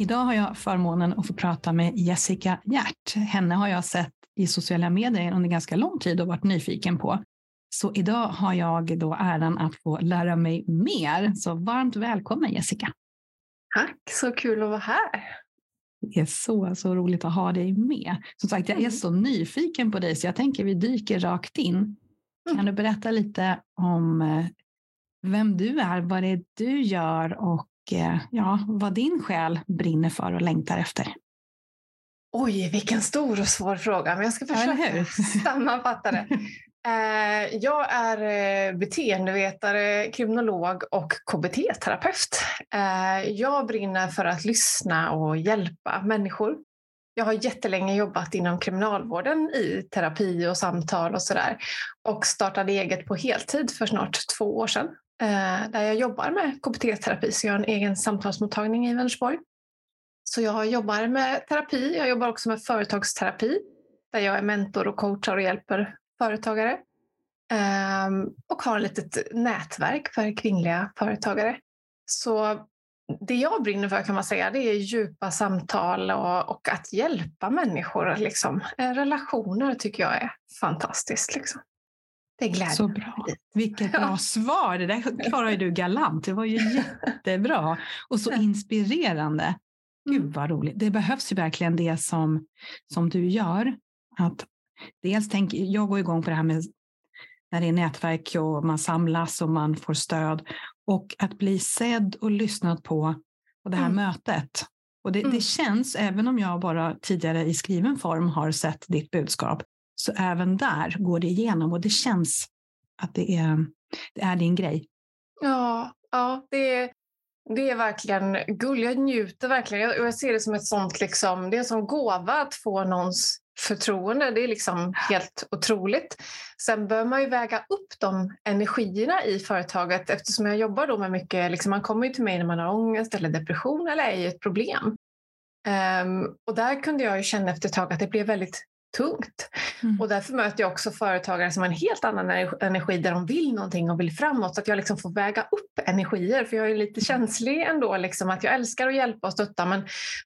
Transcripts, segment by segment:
Idag har jag förmånen att få prata med Jessica Hjärt. Henne har jag sett i sociala medier under ganska lång tid och varit nyfiken på. Så idag har jag då äran att få lära mig mer. Så varmt välkommen Jessica. Tack, så kul att vara här. Det är så, så roligt att ha dig med. Som sagt, jag är mm. så nyfiken på dig så jag tänker vi dyker rakt in. Kan mm. du berätta lite om eh, vem du är, vad det är du gör och ja, vad din själ brinner för och längtar efter? Oj, vilken stor och svår fråga, men jag ska försöka ja, sammanfatta det. Eh, jag är eh, beteendevetare, kriminolog och KBT-terapeut. Jag brinner för att lyssna och hjälpa människor. Jag har jättelänge jobbat inom kriminalvården i terapi och samtal och sådär och startade eget på heltid för snart två år sedan Eh, Eh, där jag jobbar med KBT-terapi. Så jag har en egen samtalsmottagning i Vänersborg. Så jag jobbar med terapi. Jag jobbar också med företagsterapi där jag är mentor och coachar och hjälper företagare. Ehm, och har ett litet nätverk för kvinnliga företagare. Så det jag brinner för kan man säga, det är djupa samtal och, och att hjälpa människor. Liksom. Eh, relationer tycker jag är fantastiskt. Liksom. Det är glädjen. Så bra. Vilket bra ja. svar. Det där klarar du galant. Det var ju jättebra och så inspirerande. Gud mm. vad roligt. Det behövs ju verkligen det som, som du gör. Att dels tänk, jag går igång på det här med när det är nätverk och man samlas och man får stöd. Och att bli sedd och lyssnad på och det här mm. mötet. Och det, mm. det, känns, även om jag bara tidigare i skriven form har sett ditt budskap, så även där går det igenom och det känns att det är, det är din grej. Ja, ja det, är, det är verkligen guld. Jag njuter verkligen. Jag, jag ser det som ett sånt, liksom, det är en sån gåva att få någons förtroende. Det är liksom helt otroligt. Sen bör man ju väga upp de energierna i företaget eftersom jag jobbar då med mycket, liksom man kommer ju till mig när man har ångest eller depression eller är i ett problem. Um, och där kunde jag ju känna efter ett tag att det blev väldigt tungt. Mm. Och därför möter jag också företagare som har en helt annan energi där de vill någonting och vill framåt. Så att jag liksom får väga upp energier. För jag är lite känslig ändå. Liksom, att jag älskar att hjälpa och stötta men,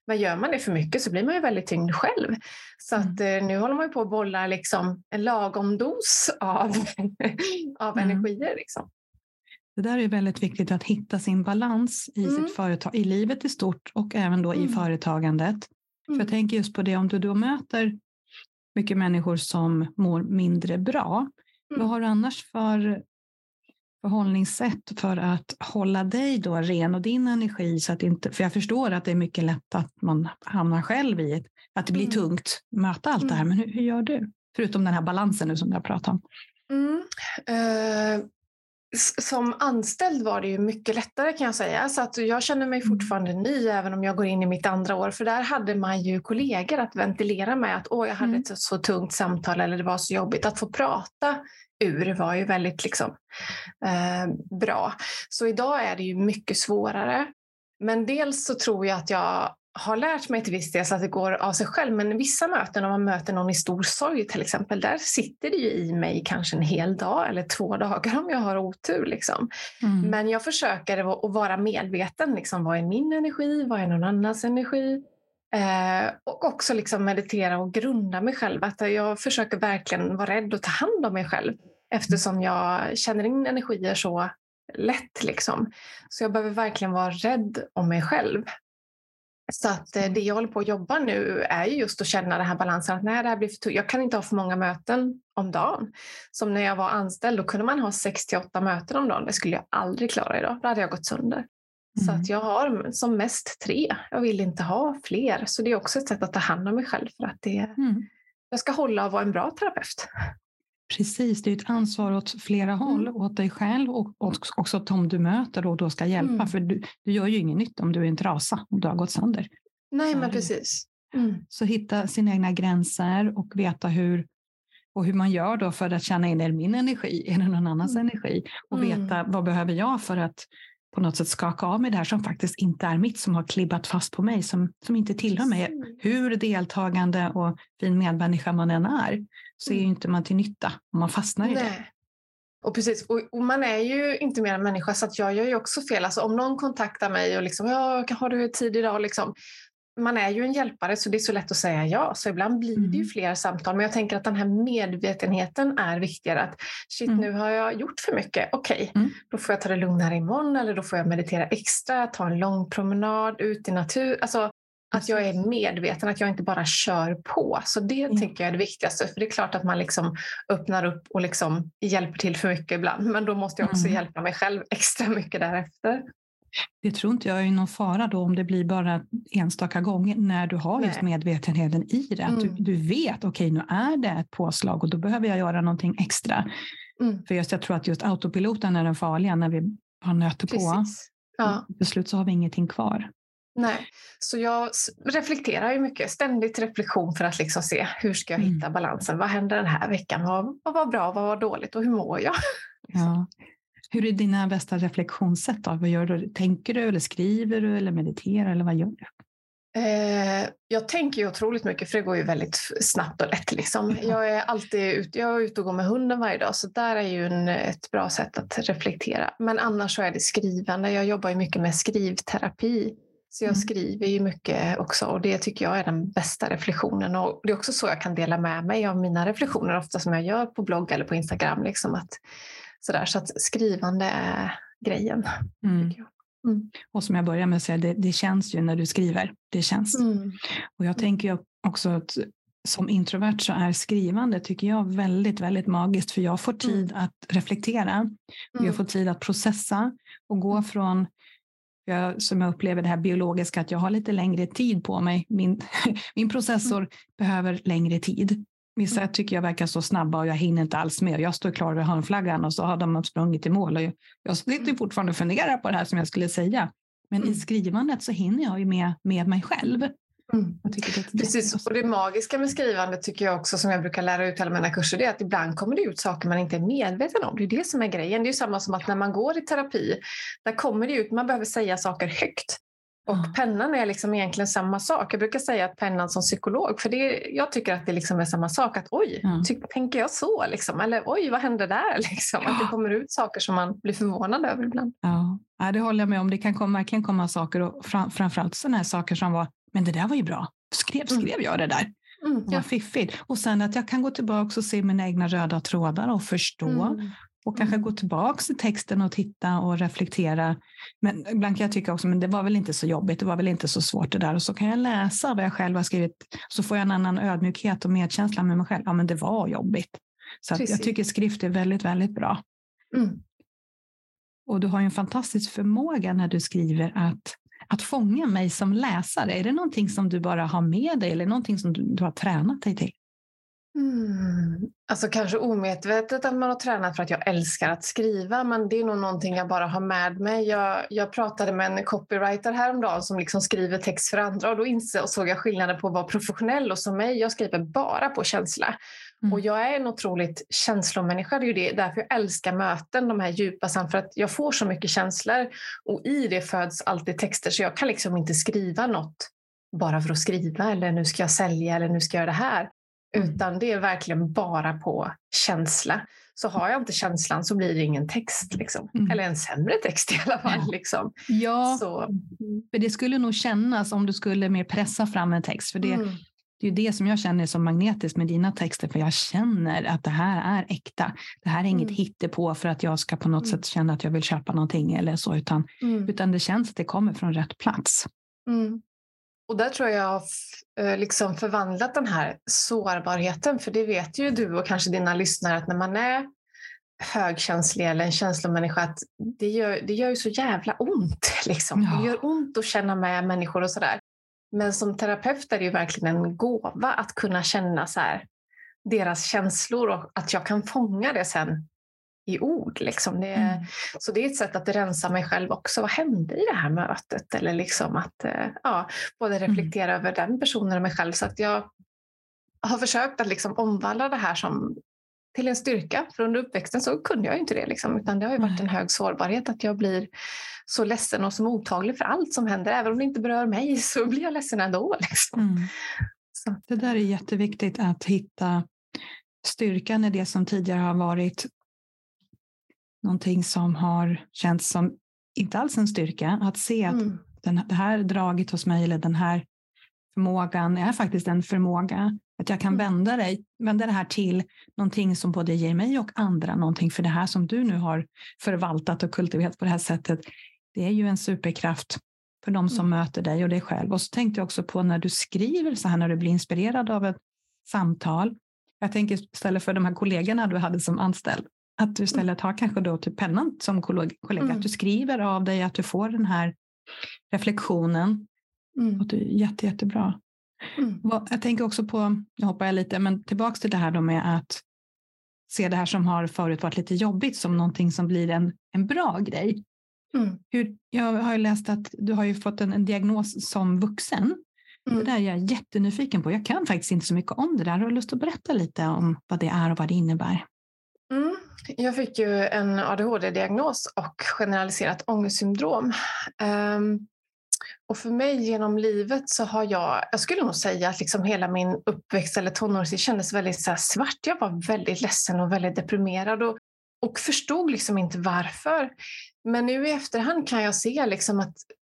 men gör man det för mycket så blir man ju väldigt tyngd själv. Så att, mm. eh, nu håller man ju på att bolla liksom, en lagom dos av, av mm. energier. Liksom. Det där är väldigt viktigt att hitta sin balans i mm. sitt företag, i livet i stort och även då i mm. företagandet. För jag mm. tänker just på det, om du då möter mycket människor som mår mindre bra. Mm. Vad har du annars för förhållningssätt för att hålla dig då ren och din energi? Så att inte, för jag förstår att det är mycket lätt att man hamnar själv i att det blir mm. tungt att möta allt mm. det här. Mm. Men hur, hur, gör du? Förutom den här balansen nu som jag pratar om. Mm. Uh, som anställd var det ju mycket lättare kan jag säga. Så att jag känner mig mm. fortfarande ny även om jag går in i mitt andra år. För där hade man ju kollegor att ventilera med att åh, jag hade mm. ett så, så, tungt samtal eller det var så jobbigt. Att få prata ur var ju väldigt liksom, eh, bra. Så idag är det ju mycket svårare. Men dels så tror jag att jag har lärt mig till viss del så att det går av sig själv. Men vissa möten, om man möter någon i stor sorg till exempel, där sitter det ju i mig kanske en hel dag eller två dagar om jag har otur. Liksom. Mm. Men jag försöker att vara medveten. Liksom, vad är min energi? Vad är någon annans energi? Eh, och också liksom meditera och grunda mig själv. Att jag försöker verkligen vara rädd och ta hand om mig själv eftersom jag känner in energier så lätt. Liksom. Så jag behöver verkligen vara rädd om mig själv. Så att eh, det jag håller på att jobba nu är just att känna den här balansen att nej, det här blir för. Jag kan inte ha för många möten om dagen. Som när jag var anställd, då kunde man ha 68 möten om dagen. Det skulle jag aldrig klara idag. Då hade jag gått sönder. Mm. Så att jag har som mest tre. Jag vill inte ha fler. Så det är också ett sätt att ta hand om mig själv för att det, mm. jag ska hålla och vara en bra terapeut. Precis, det är ett ansvar åt flera mm. håll, åt dig själv och också åt dem du möter och då ska hjälpa. Mm. För du, du gör ju inget nytt om du är en trasa, om du har gått sönder. Nej, men precis. Mm. Så hitta sina egna gränser och veta hur, och hur man gör då för att känna in, är det min energi? Är det någon annans mm. energi? Och veta vad behöver jag för att på något sätt skaka av mig det här som faktiskt inte är mitt, som har klibbat fast på mig, som, som inte tillhör mig. Hur deltagande och fin medmänniska man än är, så är ju inte man till nytta om man fastnar i Nej. det. Och precis, och, och, man är ju inte mer än människa så jag gör ju också fel. Alltså om någon kontaktar mig och liksom, ja, har du tid idag? Liksom, man är ju en hjälpare så det är så lätt att säga ja. Så ibland blir det ju mm. fler samtal. Men jag tänker att den här medvetenheten är viktigare. Att shit, mm. nu har jag gjort för mycket. Okej, okay, mm. då får jag ta det lugnare imorgon eller då får jag meditera extra, ta en lång promenad ut i natur. Alltså, att jag är medveten, att jag inte bara kör på. Så det mm. tänker jag är det viktigaste. För det är klart att man liksom öppnar upp och liksom hjälper till för mycket ibland. Men då måste jag också mm. hjälpa mig själv extra mycket därefter. Det tror inte jag är någon fara då om det blir bara enstaka gånger när du har just medvetenheten i det. Att mm. du, du vet, okej okay, nu är det ett påslag och då behöver jag göra någonting extra. Mm. För just, jag tror att just autopiloten är den farliga när vi har nöter på. Ja. Beslut så har vi ingenting kvar. Nej, så jag reflekterar ju mycket, ständigt reflektion för att liksom se hur ska jag hitta mm. balansen? Vad händer den här veckan? Vad, vad var bra, vad var dåligt och hur mår jag? Ja. Hur är dina bästa reflektionssätt? Då? Vad gör du? Tänker du eller skriver du eller mediterar eller vad gör du? Eh, jag tänker ju otroligt mycket för det går ju väldigt snabbt och lätt. Liksom. Jag är alltid ute, jag är ute och går med hunden varje dag så där är ju en, ett bra sätt att reflektera. Men annars så är det skrivande. Jag jobbar ju mycket med skrivterapi. Så jag mm. skriver ju mycket också och det tycker jag är den bästa reflektionen. Och det är också så jag kan dela med mig av mina reflektioner ofta som jag gör på blogg eller på Instagram. Liksom att, sådär. Så att skrivande är grejen. Mm. Mm. Och som jag började med att säga, det, det, känns ju när du skriver. Det känns. Mm. Och jag tänker också att som introvert så är skrivande, tycker jag, väldigt, väldigt magiskt. För jag får mm. tid att reflektera. Och jag mm. får tid att processa och gå från jag, som jag upplever det här biologiska, att jag har lite längre tid på mig. Min, min processor mm. behöver längre tid. Vissa mm. tycker jag verkar så snabba och jag hinner inte alls med. Jag står klar vid hörnflaggan och så har de sprungit i mål. Och jag, jag sitter mm. fortfarande och funderar på det här som jag skulle säga. Men mm. i skrivandet så hinner jag ju med, med mig själv. Mm. Precis, och det magiska med skrivande tycker jag också som jag brukar lära ut i alla mina kurser, det är att ibland kommer det ut saker man inte är medveten om. Det är det som är grejen. Det är samma som att när man går i terapi, där kommer det ut, man behöver säga saker högt. Och mm. pennan är liksom egentligen samma sak. Jag brukar säga att pennan som psykolog, för det, jag tycker att det liksom är samma sak. Att oj, mm. tänker jag så? Liksom? Eller oj, vad hände där? Liksom. Ja. Att det kommer ut saker som man blir förvånad över ibland. Ja, ja det håller jag med om. Det kan komma, kan komma saker, och fram, framförallt sådana här saker som var men det där var ju bra. Skrev, mm. skrev jag det där? Mm, ja. Vad fiffigt. Och sen att jag kan gå tillbaka och se mina egna röda trådar och förstå. Mm. Och kanske mm. gå tillbaka till texten och titta och reflektera. Men ibland kan jag tycka också, men det var väl inte så jobbigt, det var väl inte så svårt det där. Och så kan jag läsa vad jag själv har skrivit, så får jag en annan ödmjukhet och medkänsla med mig själv. Ja, men det var jobbigt. Så jag tycker skrift är väldigt, väldigt bra. Mm. Och du har ju en fantastisk förmåga när du skriver att att fånga mig som läsare? Är det någonting som du bara har med dig eller någonting som du, du har tränat dig till? Mm. Alltså kanske omedvetet att man har tränat för att jag älskar att skriva men det är nog någonting jag bara har med mig. Jag, jag pratade med en copywriter häromdagen som liksom skriver text för andra och då insåg jag skillnaden på att vara professionell och som mig. Jag skriver bara på känsla. Mm. Och jag är en otroligt känslomänniska. Det är ju det, därför jag älskar möten, de här djupa för att jag får så mycket känslor och i det föds alltid texter så jag kan liksom inte skriva något bara för att skriva eller nu ska jag sälja eller nu ska jag göra det här. Mm. Utan det är verkligen bara på känsla. Så har jag inte känslan så blir det ingen text. Liksom. Mm. Eller en sämre text i alla fall. Ja, liksom. ja så. för det skulle nog kännas om du skulle mer pressa fram en text. För det, mm. Det är det som jag känner som magnetiskt med dina texter. För jag känner att det här är äkta. Det här är inget mm. hittepå för att jag ska på något mm. sätt känna att jag vill köpa någonting eller så. Utan, mm. utan det känns att det kommer från rätt plats. Mm. Och där tror jag jag har liksom förvandlat den här sårbarheten, för det vet ju du och kanske dina lyssnare att när man är högkänslig eller en känslomänniska att det gör, det gör ju så jävla ont. Liksom. Ja. Det gör ont att känna med människor och sådär. Men som terapeut är det ju verkligen en gåva att kunna känna så här, deras känslor och att jag kan fånga det sen i ord. Liksom. Det, mm. Så det är ett sätt att rensa mig själv också. Vad hände i det här mötet? Eller liksom att eh, ja, både mm. reflektera mm. över den personen och mig själv. Så att jag har försökt att liksom omvandla det här som till en styrka. För under uppväxten så kunde jag inte det. Liksom, utan det har ju varit en hög sårbarhet att jag blir så ledsen och så mottaglig för allt som händer. Även om det inte berör mig så blir jag ledsen ändå. Liksom. Mm. Det där är jätteviktigt att hitta styrkan i det som tidigare har varit någonting som har känts som inte alls en styrka. Att se att mm. den, det här draget hos mig eller den här förmågan är faktiskt en förmåga. Att jag kan mm. vända, dig, vända det här till någonting som både ger mig och andra någonting. För det här som du nu har förvaltat och kultiverat på det här sättet, det är ju en superkraft för de som mm. möter dig och dig själv. Och så tänkte jag också på när du skriver så här, när du blir inspirerad av ett samtal. Jag tänker istället för de här kollegorna du hade som anställd, att du mm. istället har kanske då typ pennan som kollega, mm. att du skriver av dig, att du får den här reflektionen. Mm. Och det är jätte, jättebra. Mm. Jag tänker också på, nu hoppar jag lite, men tillbaks till det här då med att se det här som har förut varit lite jobbigt som någonting som blir en, en bra grej. Mm. Hur, jag har ju läst att du har ju fått en, en diagnos som vuxen. Mm. Det där är jag jättenyfiken på. Jag kan faktiskt inte så mycket om det där. Har du lust att berätta lite om vad det är och vad det innebär? Mm. Jag fick ju en ADHD-diagnos och generaliserat ångestsyndrom. Um, och för mig genom livet så har jag, jag skulle nog säga att liksom hela min uppväxt eller tonårstid kändes väldigt så svart. Jag var väldigt ledsen och väldigt deprimerad och, och förstod liksom inte varför. Men nu i efterhand kan jag se liksom att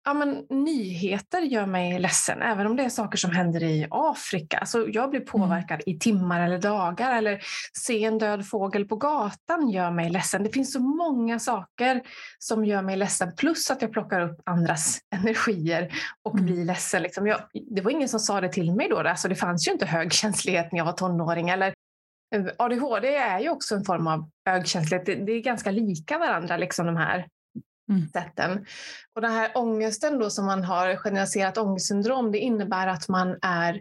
ja, men, nyheter gör mig ledsen, även om det är saker som händer i Afrika. Alltså, jag blir mm. påverkad mm. i timmar eller dagar. Eller se en död fågel på gatan gör mig ledsen. Det finns så många saker som gör mig ledsen. Plus att jag plockar upp andras energier och mm. blir ledsen. Liksom. Jag, det var ingen som sa det till mig då. Alltså, det fanns ju inte högkänslighet när jag var tonåring. Eller, eh, ADHD är ju också en form av högkänslighet. Det, det är ganska lika varandra, liksom de här mm. sätten. Och den här ångesten då som man har generaliserat ångestsyndrom, det innebär att man är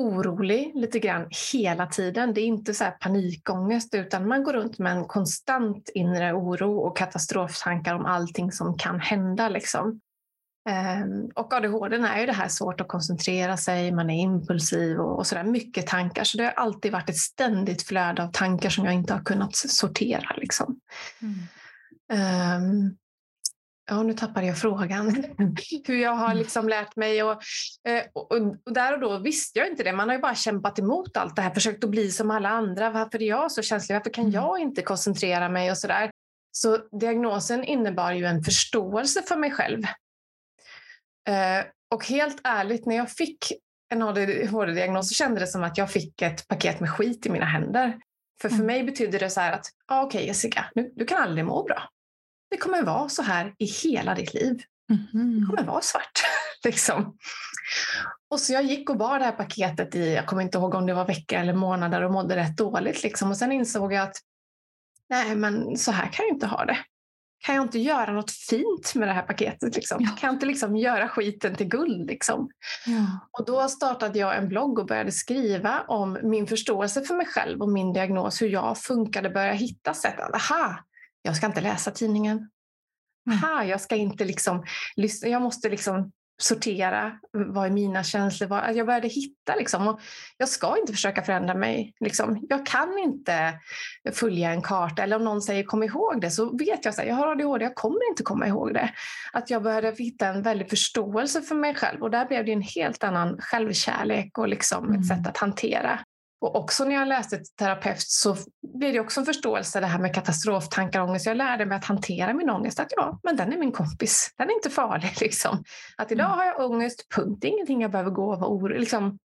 orolig lite grann hela tiden. Det är inte så panikångest utan man går runt med en konstant inre oro och katastroftankar om allting som kan hända. Liksom. Um, och ADHD är ju det här svårt att koncentrera sig, man är impulsiv och, och sådär. Mycket tankar. Så det har alltid varit ett ständigt flöde av tankar som jag inte har kunnat sortera. Liksom. Mm. Um, Ja, nu tappade jag frågan. Hur jag har mm. liksom lärt mig. Eh, och, och, och, där och då visste jag inte det. Man har ju bara kämpat emot allt det här, försökt att bli som alla andra. Varför är jag så känslig? Varför kan mm. jag inte koncentrera mig? och Så där. Så diagnosen innebar ju en förståelse för mig själv. Eh, och helt ärligt, när jag fick en ADHD-diagnos så kändes det som att jag fick ett paket med skit i mina händer. För för mm. mig betydde det så här att, ah, okej okay, Jessica, nu, du kan aldrig må bra. Det kommer vara så här i hela ditt liv. Mm. Det kommer vara svart. liksom. Och så jag gick och bar det här paketet i, jag kommer inte ihåg om det var veckor eller månader och mådde rätt dåligt. Liksom. Och sen insåg jag att nej, men så här kan jag inte ha det. Kan jag inte göra något fint med det här paketet? Liksom? Ja. Kan jag inte liksom göra skiten till guld? Liksom? Ja. Och då startade jag en blogg och började skriva om min förståelse för mig själv och min diagnos, hur jag funkade, började hitta sätt. Aha, jag ska inte läsa tidningen. Aha, jag ska inte liksom lyssna. Jag måste liksom sortera. Vad är mina känslor? jag började hitta liksom. Och jag ska inte försöka förändra mig. Liksom. Jag kan inte följa en karta. Eller om någon säger kom ihåg det så vet jag att jag har ADHD. Jag kommer inte komma ihåg det. Att jag började hitta en väldig förståelse för mig själv. Och där blev det en helt annan självkärlek och liksom mm. ett sätt att hantera och också när jag läste till terapeut så blev det också en förståelse det här med katastroftankar och ångest. Jag lärde mig att hantera min ångest. Att ja, men den är min kompis. Den är inte farlig. Liksom. Att idag mm. har jag ångest, punkt. Det är ingenting jag behöver gå och vara orolig. Liksom.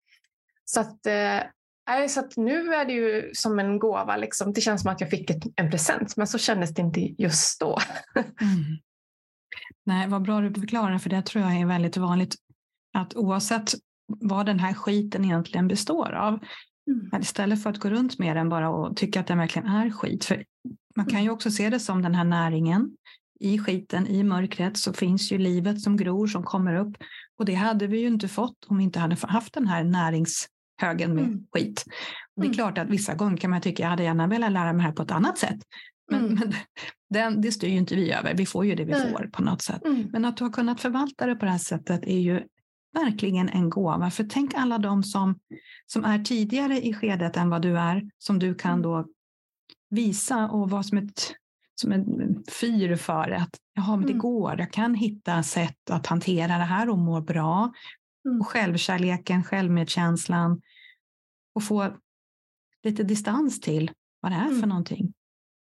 Så, att, eh, så att nu är det ju som en gåva. Liksom. Det känns som att jag fick ett, en present, men så kändes det inte just då. mm. Nej, vad bra du förklarar, för det tror jag är väldigt vanligt. Att oavsett vad den här skiten egentligen består av Mm. Istället för att gå runt med den bara och tycka att den verkligen är skit. För man kan ju mm. också se det som den här näringen. I skiten, i mörkret, så finns ju livet som gror, som kommer upp. Och det hade vi ju inte fått om vi inte hade haft den här näringshögen med mm. skit. Det är mm. klart att vissa gånger kan man tycka att jag hade gärna velat lära mig det här på ett annat sätt. Men, mm. men den, det styr ju inte vi över. Vi får ju det vi får på något sätt. Mm. Men att du har kunnat förvalta det på det här sättet är ju verkligen en gåva. För tänk alla de som, som är tidigare i skedet än vad du är, som du kan mm. då visa och vara som ett som en fyr för att jaha, men det mm. går, jag kan hitta sätt att hantera det här och må bra. Mm. Och självkärleken, självmedkänslan och få lite distans till vad det är för mm. någonting.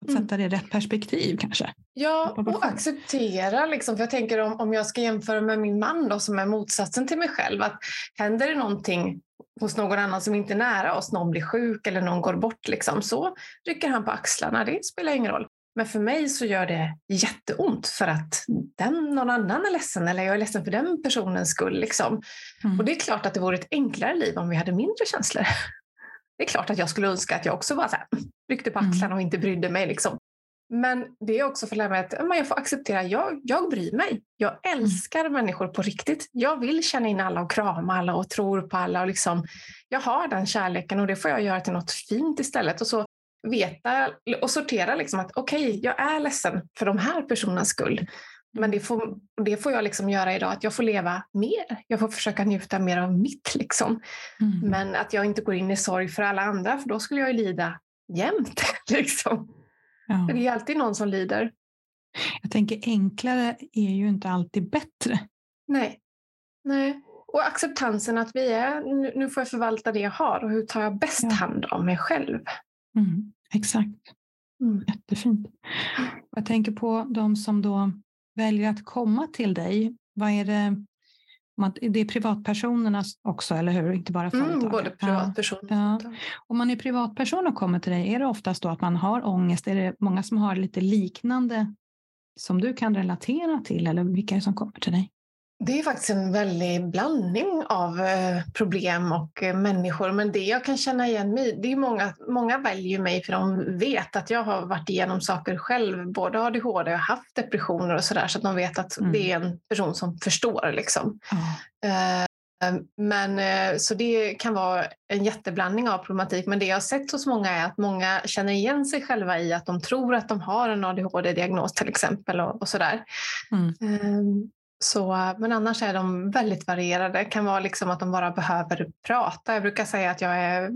Mm. sätta det i rätt perspektiv kanske. Ja, och acceptera. Liksom, för jag tänker om, om jag ska jämföra med min man då, som är motsatsen till mig själv. Att händer det någonting hos någon annan som inte är nära oss, någon blir sjuk eller någon går bort, liksom, så rycker han på axlarna. Det spelar ingen roll. Men för mig så gör det jätteont för att den, någon annan är ledsen eller jag är ledsen för den personens skull. Liksom. Mm. Och det är klart att det vore ett enklare liv om vi hade mindre känslor. Det är klart att jag skulle önska att jag också var så här, ryckte på mm. axlarna och inte brydde mig. Liksom. Men det är också för att lära mig att jag får acceptera, jag, jag bryr mig. Jag mm. älskar mm. människor på riktigt. Jag vill känna in alla och krama alla och tror på alla. Och liksom, jag har den kärleken och det får jag göra till något fint istället. Och så veta och sortera liksom att okej, okay, jag är ledsen för de här personernas skull. Men det får, det får jag liksom göra idag, att jag får leva mer. Jag får försöka njuta mer av mitt. Liksom. Mm. Men att jag inte går in i sorg för alla andra, för då skulle jag ju lida jämt. Liksom. Ja. det är alltid någon som lider. Jag tänker enklare är ju inte alltid bättre. Nej. Nej. Och acceptansen att vi är, nu får jag förvalta det jag har och hur tar jag bäst ja. hand om mig själv? Mm, exakt. Mm. Jättefint. Jag tänker på de som då väljer att komma till dig. Vad är det? Det är privatpersonerna också, eller hur? Inte bara företag. Mm, både privatpersoner ja. ja. Om man är privatperson och kommer till dig, är det oftast då att man har ångest? Är det många som har lite liknande som du kan relatera till? Eller vilka är det som kommer till dig? Det är faktiskt en väldig blandning av eh, problem och eh, människor. Men det jag kan känna igen mig det är många, många väljer mig för de vet att jag har varit igenom saker själv, både ADHD och haft depressioner och sådär, så att de vet att mm. det är en person som förstår. Liksom. Mm. Men, så det kan vara en jätteblandning av problematik. Men det jag har sett hos många är att många känner igen sig själva i att de tror att de har en ADHD-diagnos till exempel. och, och sådär. Mm. Så, men annars är de väldigt varierade. Det kan vara liksom att de bara behöver prata. Jag brukar säga att jag, är,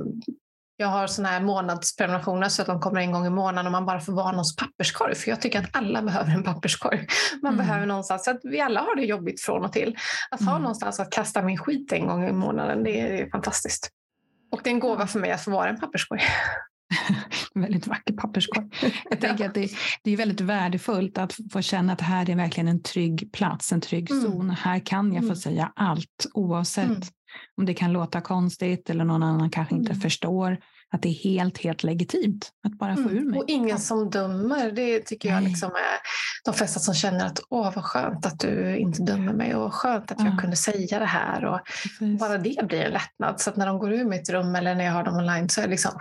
jag har såna här månadsprenumerationer så att de kommer en gång i månaden och man bara får vara någons papperskorg. För jag tycker att alla behöver en papperskorg. Man mm. behöver någonstans, så att vi alla har det jobbigt från och till. Att mm. ha någonstans att kasta min skit en gång i månaden, det är, det är fantastiskt. Och det är en gåva för mig att få vara en papperskorg. väldigt vacker papperskorg. Jag tänker att det, det, är väldigt värdefullt att få känna att här är verkligen en trygg plats, en trygg mm. zon. Här kan jag få mm. säga allt oavsett mm. om det kan låta konstigt eller någon annan kanske inte mm. förstår att det är helt, helt legitimt att bara få mm. ur mig. Och ingen som dömer. Det tycker jag liksom är de flesta som känner att åh vad skönt att du inte dömer mig och skönt att jag kunde säga det här. Och bara det blir en lättnad. Så att när de går ur mitt rum eller när jag har dem online så är jag liksom,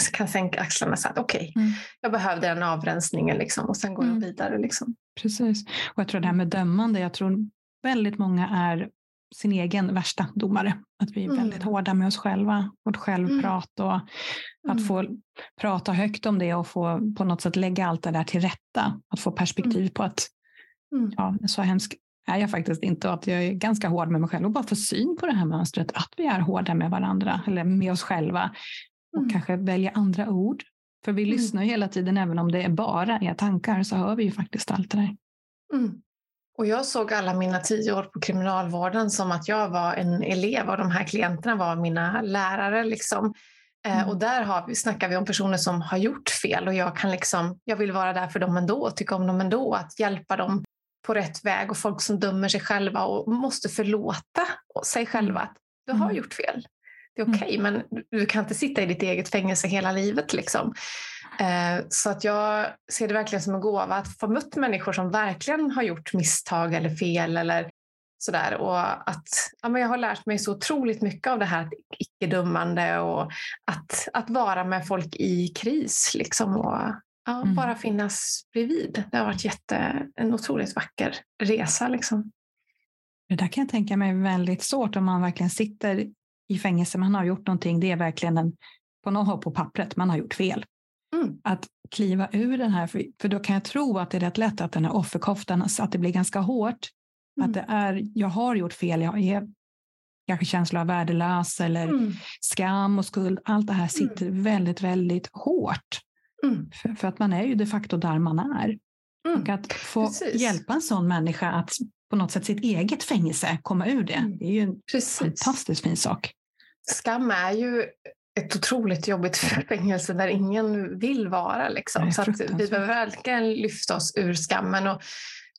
så kan jag sänka axlarna och säga okej, okay, mm. jag behövde den avrensningen liksom, och sen går mm. jag vidare. Liksom. Precis. Och jag tror det här med dömande, jag tror väldigt många är sin egen värsta domare. Att vi är mm. väldigt hårda med oss själva, vårt självprat och mm. att få prata högt om det och få på något sätt lägga allt det där till rätta. Att få perspektiv mm. på att mm. ja, så hemskt är jag faktiskt inte och att jag är ganska hård med mig själv och bara få syn på det här mönstret, att vi är hårda med varandra eller med oss själva och mm. kanske välja andra ord. För vi mm. lyssnar ju hela tiden, även om det är bara är tankar så hör vi ju faktiskt allt det där. Mm. Och jag såg alla mina tio år på kriminalvården som att jag var en elev och de här klienterna var mina lärare. Liksom. Eh, mm. Och där har vi, snackar vi om personer som har gjort fel och jag, kan liksom, jag vill vara där för dem ändå, tycka om dem ändå, att hjälpa dem på rätt väg och folk som dömer sig själva och måste förlåta sig själva att du har mm. gjort fel. Det är okej, okay, mm. men du kan inte sitta i ditt eget fängelse hela livet. Liksom. Eh, så att jag ser det verkligen som en gåva att få mött människor som verkligen har gjort misstag eller fel eller sådär. Och att ja, men jag har lärt mig så otroligt mycket av det här icke-dömande och att, att vara med folk i kris liksom och ja, mm. bara finnas bredvid. Det har varit jätte, en otroligt vacker resa. Liksom. Det där kan jag tänka mig väldigt svårt om man verkligen sitter i fängelse, man har gjort någonting, det är verkligen en, på något håll på pappret, man har gjort fel. Mm. Att kliva ur den här, för, för då kan jag tro att det är rätt lätt att den här offerkoftan, att det blir ganska hårt. Mm. Att det är, jag har gjort fel, jag är kanske känsla av värdelös eller mm. skam och skuld. Allt det här sitter mm. väldigt, väldigt hårt. Mm. För, för, att man är ju de facto där man är. Och att få Precis. hjälpa en sån människa att på något sätt sitt eget fängelse komma ur det, det är ju en Precis. fantastiskt fin sak. Skam är ju ett otroligt jobbigt fängelse där ingen vill vara. Liksom. Så vi behöver verkligen lyfta oss ur skammen. Och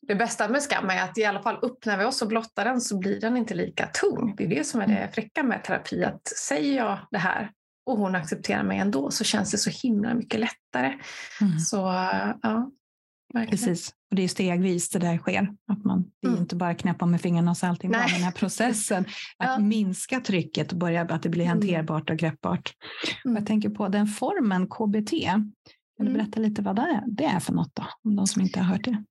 det bästa med skam är att i alla fall öppnar vi oss och blottar den så blir den inte lika tung. Det är det som är det mm. fräcka med terapi. Att säger jag det här och hon accepterar mig ändå så känns det så himla mycket lättare. Mm. Så ja, verkligen. Precis, och det är stegvis det där sker. Att man, det är mm. inte bara knäppa med fingrarna och så allting bra, den här processen att ja. minska trycket och börja att det blir mm. hanterbart och greppbart. Mm. Jag tänker på den formen KBT. Kan du mm. berätta lite vad det är, det är för något då, om de som inte har hört det?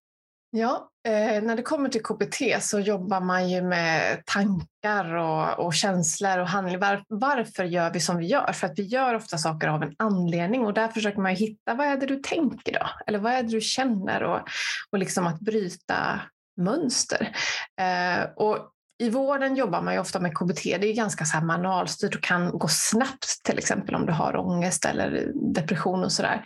Ja, eh, när det kommer till KBT så jobbar man ju med tankar och, och känslor och handling. Var, varför gör vi som vi gör? För att vi gör ofta saker av en anledning och där försöker man hitta vad är det du tänker då? Eller vad är det du känner? Och, och liksom att bryta mönster. Eh, och i vården jobbar man ju ofta med KBT. Det är ganska så här manualstyrt och kan gå snabbt till exempel om du har ångest eller depression och sådär.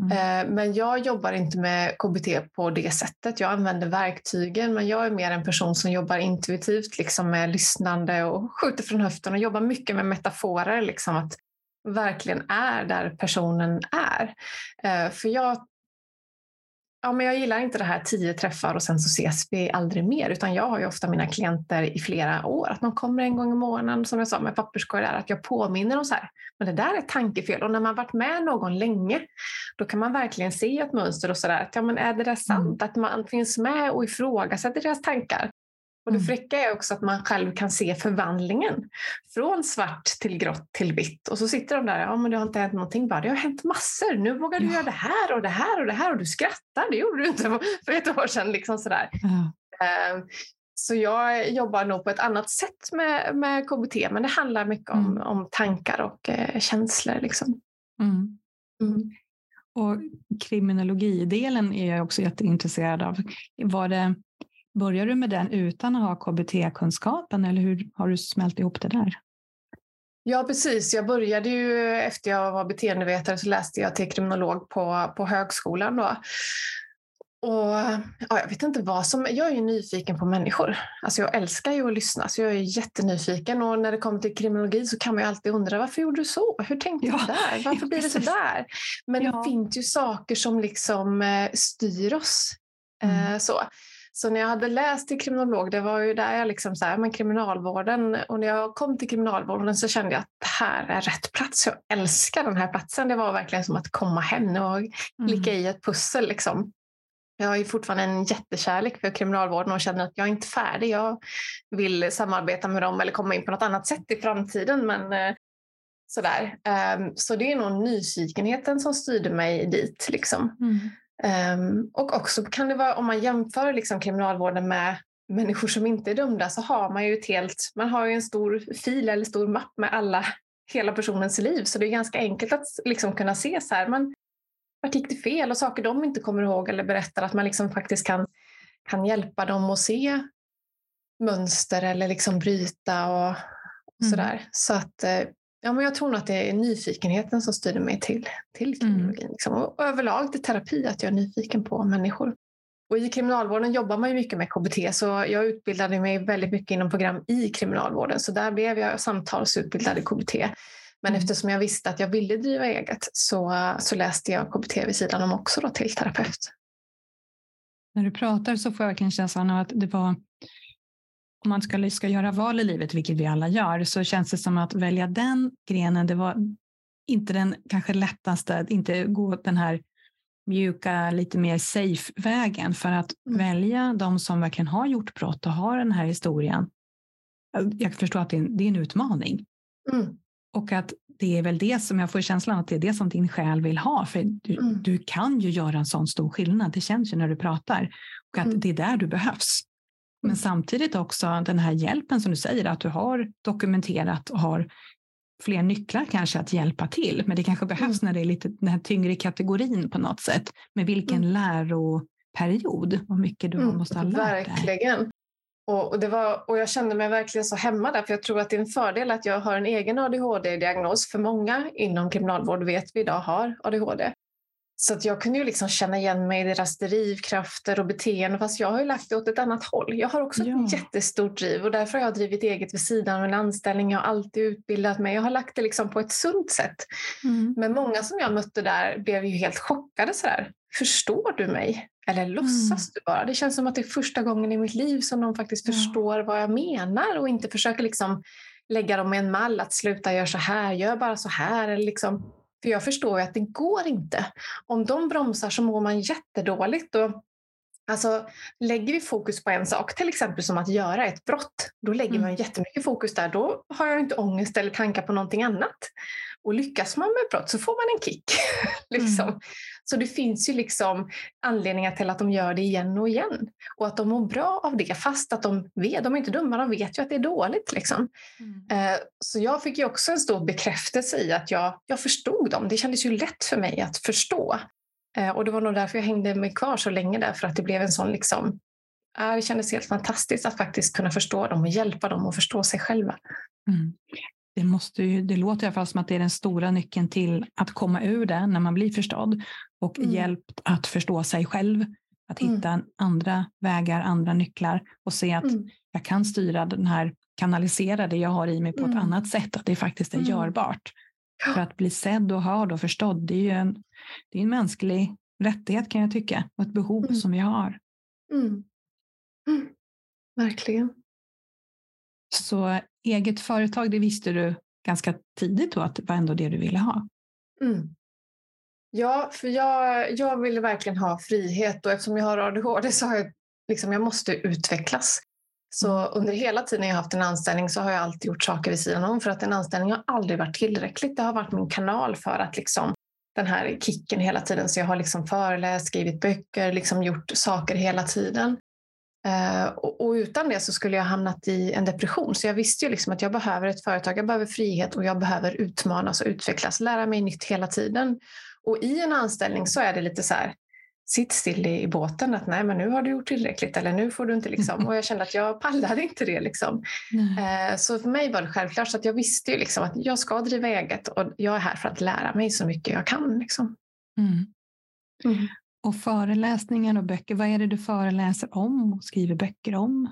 Mm. Eh, men jag jobbar inte med KBT på det sättet. Jag använder verktygen men jag är mer en person som jobbar intuitivt liksom med lyssnande och skjuter från höften och jobbar mycket med metaforer. Liksom att verkligen är där personen är. Eh, för jag Ja, men jag gillar inte det här tio träffar och sen så ses vi aldrig mer. Utan jag har ju ofta mina klienter i flera år. Att de kommer en gång i månaden, som jag sa med papperskorg, att jag påminner dem så här. Men det där är tankefel. Och när man varit med någon länge, då kan man verkligen se ett mönster och sådär. Ja, men är det där sant? Mm. Att man finns med och ifrågasätter deras tankar. Och det mm. fräcka är också att man själv kan se förvandlingen från svart till grått till vitt. Och så sitter de där, ja men det har inte hänt någonting, bara det har hänt massor. Nu vågar du ja. göra det här och det här och det här och du skrattar, det gjorde du inte för ett år sedan. Liksom sådär. Ja. Ehm, så jag jobbar nog på ett annat sätt med, med KBT, men det handlar mycket om, mm. om tankar och eh, känslor. Liksom. Mm. Mm. Och kriminologidelen är jag också jätteintresserad av. Var det Börjar du med den utan att ha KBT-kunskapen eller hur har du smält ihop det där? Ja, precis. Jag började ju efter jag var beteendevetare så läste jag till kriminolog på, på högskolan. Då. Och, ja, jag vet inte vad som... Jag är ju nyfiken på människor. Alltså jag älskar ju att lyssna, så jag är jättenyfiken. Och när det kommer till kriminologi så kan man ju alltid undra varför gjorde du så? Hur tänkte ja, du där? Varför blir det så där? Men ja. det finns ju saker som liksom eh, styr oss. Mm. Eh, så. Så när jag hade läst till kriminolog, det var ju där jag liksom så här, men kriminalvården, och när jag kom till kriminalvården så kände jag att det här är rätt plats. Jag älskar den här platsen. Det var verkligen som att komma hem och klicka mm. i ett pussel. Liksom. Jag har ju fortfarande en jättekärlek för kriminalvården och känner att jag är inte färdig. Jag vill samarbeta med dem eller komma in på något annat sätt i framtiden. Men eh, sådär. Um, så det är nog nyfikenheten som styrde mig dit. Liksom. Mm. Um, och också kan det vara, om man jämför liksom kriminalvården med människor som inte är dömda så har man ju ett helt, man har ju en stor fil eller stor mapp med alla, hela personens liv. Så det är ganska enkelt att liksom kunna se så här, men vart gick det fel och saker de inte kommer ihåg eller berättar, att man liksom faktiskt kan, kan hjälpa dem att se mönster eller liksom bryta och, och mm. sådär. Så att eh, Ja, men jag tror nog att det är nyfikenheten som styrde mig till, till kriminologin. Mm. Liksom. Och överlag till terapi, att jag är nyfiken på människor. Och I kriminalvården jobbar man ju mycket med KBT, så jag utbildade mig väldigt mycket inom program i kriminalvården. Så där blev jag samtalsutbildad i KBT. Men mm. eftersom jag visste att jag ville driva eget så, så läste jag KBT vid sidan om också då till terapeut. När du pratar så får jag verkligen känslan av att det var om man ska, ska göra val i livet, vilket vi alla gör, så känns det som att välja den grenen, det var inte den kanske lättaste, inte gå den här mjuka, lite mer safe vägen för att mm. välja de som verkligen har gjort brott och har den här historien. Jag förstår att det är en, det är en utmaning. Mm. Och att det är väl det som jag får känslan att det är det som din själ vill ha. För du, mm. du kan ju göra en sån stor skillnad. Det känns ju när du pratar. Och att mm. det är där du behövs. Men samtidigt också den här hjälpen som du säger, att du har dokumenterat och har fler nycklar kanske att hjälpa till. Men det kanske behövs mm. när det är lite den här tyngre kategorin på något sätt. Med vilken mm. läroperiod och mycket du mm, måste ha lärt dig. Verkligen. Och, och, det var, och jag kände mig verkligen så hemma där, för jag tror att det är en fördel att jag har en egen ADHD-diagnos. För många inom kriminalvård vet vi idag har ADHD. Så att jag kunde ju liksom känna igen mig i deras drivkrafter och beteende fast jag har ju lagt det åt ett annat håll. Jag har också ja. ett jättestort driv och därför har jag drivit eget vid sidan av en anställning. Jag har alltid utbildat mig. Jag har lagt det liksom på ett sunt sätt. Mm. Men många som jag mötte där blev ju helt chockade. Sådär. Förstår du mig? Eller låtsas mm. du bara? Det känns som att det är första gången i mitt liv som de faktiskt ja. förstår vad jag menar och inte försöker liksom lägga dem i en mall att sluta göra så här, gör bara så här. Eller liksom för jag förstår ju att det går inte. Om de bromsar så mår man jättedåligt. Och Alltså, lägger vi fokus på en sak, till exempel som att göra ett brott, då lägger man mm. jättemycket fokus där. Då har jag inte ångest eller tankar på någonting annat. Och lyckas man med brott så får man en kick. liksom. mm. Så det finns ju liksom anledningar till att de gör det igen och igen. Och att de mår bra av det, fast att de vet, de är inte dumma, de vet ju att det är dåligt. Liksom. Mm. Eh, så jag fick ju också en stor bekräftelse i att jag, jag förstod dem. Det kändes ju lätt för mig att förstå. Eh, och det var nog därför jag hängde mig kvar så länge där, för att det blev en sån liksom, det kändes helt fantastiskt att faktiskt kunna förstå dem och hjälpa dem att förstå sig själva. Mm. Det, måste ju, det låter i alla fall som att det är den stora nyckeln till att komma ur det när man blir förstådd och mm. hjälpt att förstå sig själv. Att mm. hitta mm. andra vägar, andra nycklar och se att mm. jag kan styra den här, kanalisera det jag har i mig på ett mm. annat sätt, att det faktiskt är mm. görbart. För att bli sedd och hörd och förstådd, det är ju en, det är en mänsklig rättighet kan jag tycka och ett behov som vi har. Verkligen. Så eget företag, det visste du ganska tidigt då att det var ändå det du ville ha? Mm. Ja, för jag, jag ville verkligen ha frihet och eftersom jag har ADHD så har jag liksom, jag måste utvecklas. Så mm. under hela tiden jag haft en anställning så har jag alltid gjort saker vid sidan om för att en anställning har aldrig varit tillräckligt. Det har varit min kanal för att liksom den här kicken hela tiden. Så jag har liksom föreläst, skrivit böcker, liksom gjort saker hela tiden. Uh, och, och, utan det så skulle jag hamnat i en depression. Så jag visste ju liksom att jag behöver ett företag, jag behöver frihet och jag behöver utmanas och utvecklas, lära mig nytt hela tiden. Och i en anställning så är det lite så här, sitt still i, båten att nej men nu har du gjort tillräckligt eller nu får du inte liksom. Och jag kände att jag pallade inte det liksom. Eh, så för mig var det självklart så att jag visste ju liksom att jag ska driva eget och jag är här för att lära mig så mycket jag kan. Liksom. Mm. Mm. Och föreläsningar och böcker, vad är det du föreläser om och skriver böcker om?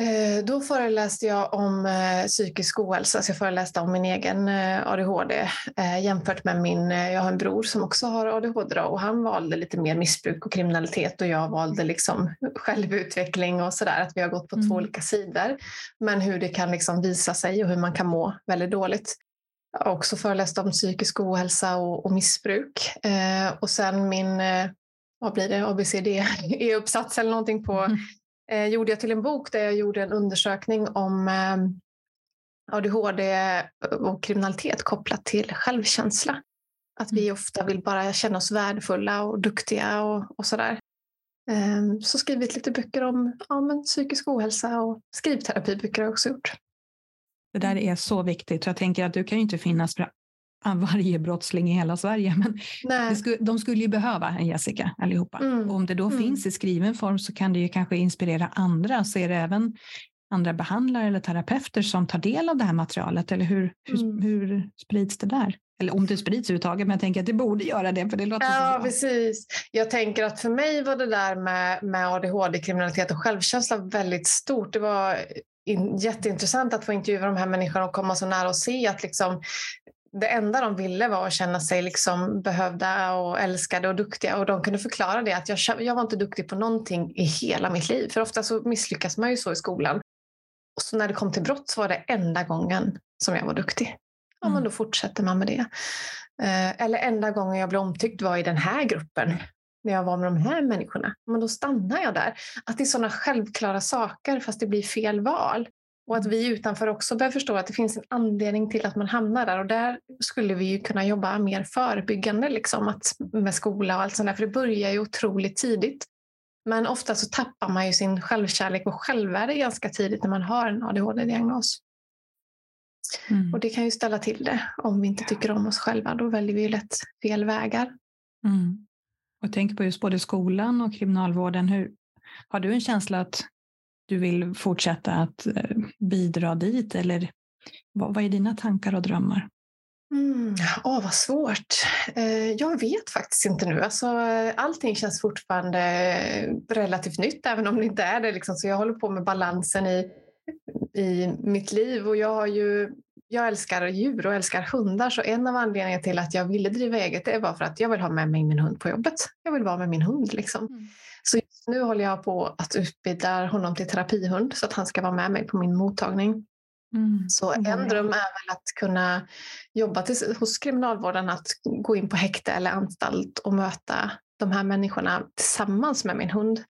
Eh, då föreläste jag om eh, psykisk ohälsa, så jag föreläste om min egen eh, ADHD jämfört med min, jag har en bror som också har ADHD och han valde lite mer missbruk och kriminalitet och jag valde liksom självutveckling och sådär, att vi har gått på mm. två olika sidor. Men hur det kan liksom visa sig och hur man kan må väldigt dåligt. Jag har också föreläst om psykisk ohälsa och, och missbruk. och sen min, vad blir det, ABCD-uppsats eller någonting på mm eh, gjorde jag till en bok där jag gjorde en undersökning om eh, ADHD och kriminalitet kopplat till självkänsla. Att vi mm. ofta vill bara känna oss värdefulla och duktiga och, och sådär. Um, så skrivit lite böcker om ja, men psykisk ohälsa och skrivterapiböcker har jag också gjort. Det där är så viktigt. Jag tänker att du kan ju inte finnas för varje brottsling i hela Sverige. Men skulle, de skulle ju behöva en Jessica allihopa. Mm. Och om det då mm. finns i skriven form så kan det ju kanske inspirera andra. Så är det även andra behandlare eller terapeuter som tar del av det här materialet? Eller hur, hur, mm. hur sprids det där? Eller om det sprids överhuvudtaget, men jag tänker att det borde göra det för det låter ja, så bra. Precis. Jag tänker att för mig var det där med, med ADHD, kriminalitet och självkänsla väldigt stort. Det var in, jätteintressant att få intervjua de här människorna och komma så nära och se att liksom, det enda de ville var att känna sig liksom behövda och älskade och duktiga. Och de kunde förklara det att jag, jag var inte duktig på någonting i hela mitt liv. För ofta så misslyckas man ju så i skolan. Och så när det kom till brott så var det enda gången som jag var duktig. Ja, mm. men då fortsätter man med det. Eh, eller enda gången jag blev omtyckt var i den här gruppen. När jag var med de här människorna. Men då stannar jag där. Att det är sådana självklara saker fast det blir fel val. Och att vi utanför också börjar förstå att det finns en anledning till att man hamnar där. Och där skulle vi ju kunna jobba mer förebyggande liksom, att, med skola och allt sånt där. För det börjar ju otroligt tidigt. Men ofta så tappar man ju sin självkärlek och självvärde ganska tidigt när man har en ADHD-diagnos. Mm. Och det kan ju ställa till det om vi inte tycker om oss själva. Då väljer vi ju lätt fel vägar. Mm. Jag tänker på just både skolan och kriminalvården. Hur, har du en känsla att du vill fortsätta att eh, bidra dit eller vad, vad är dina tankar och drömmar? Mm, åh, vad svårt. Eh, jag vet faktiskt inte nu. Alltså, allting känns fortfarande relativt nytt, även om det inte är det. Liksom. Så jag håller på med balansen i, i mitt liv. Och jag, har ju, jag älskar djur och älskar hundar, så en av anledningarna till att jag ville driva eget det var för att jag vill ha med mig min hund på jobbet. Jag vill vara med min hund. Liksom. Mm. Så just nu håller jag på att utbilda honom till terapihund så att han ska vara med mig på min mottagning. Mm. Så en dröm är väl att kunna jobba till, hos kriminalvården, att gå in på häkte eller anstalt och möta de här människorna tillsammans med min hund.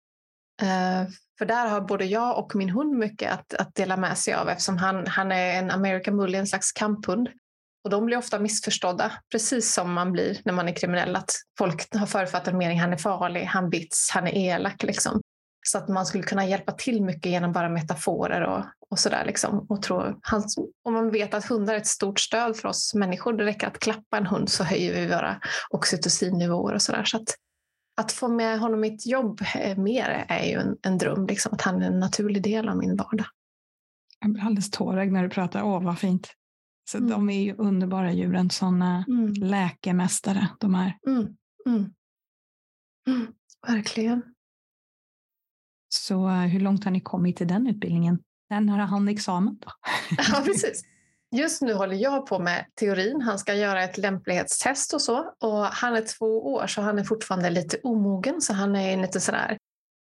Eh, för där har både jag och min hund mycket att, att dela med sig av eftersom han, han är en American Bully, en slags kamphund. Och de blir ofta missförstådda, precis som man blir när man är kriminell. Att folk har förutfattad mening, han är farlig, han bits, han är elak. Liksom. Så att man skulle kunna hjälpa till mycket genom bara metaforer och, och sådär. Liksom. Och, tro, och man vet att hundar är ett stort stöd för oss människor. Det räcker att klappa en hund så höjer vi våra oxytocinnivåer och sådär. Så att, att få med honom i ett jobb mer är ju en, en dröm, liksom, att han är en naturlig del av min vardag. Jag blir alldeles tårögd när du pratar. Åh, vad fint. Så mm. De är ju underbara djuren, sådana mm. läkemästare de är. Mm. mm. mm. Verkligen. Så eh, hur långt har ni kommit i den utbildningen? När har han examen? Då? Ja, precis. Just nu håller jag på med teorin. Han ska göra ett lämplighetstest och så. Och han är två år så han är fortfarande lite omogen. Så han är lite sådär,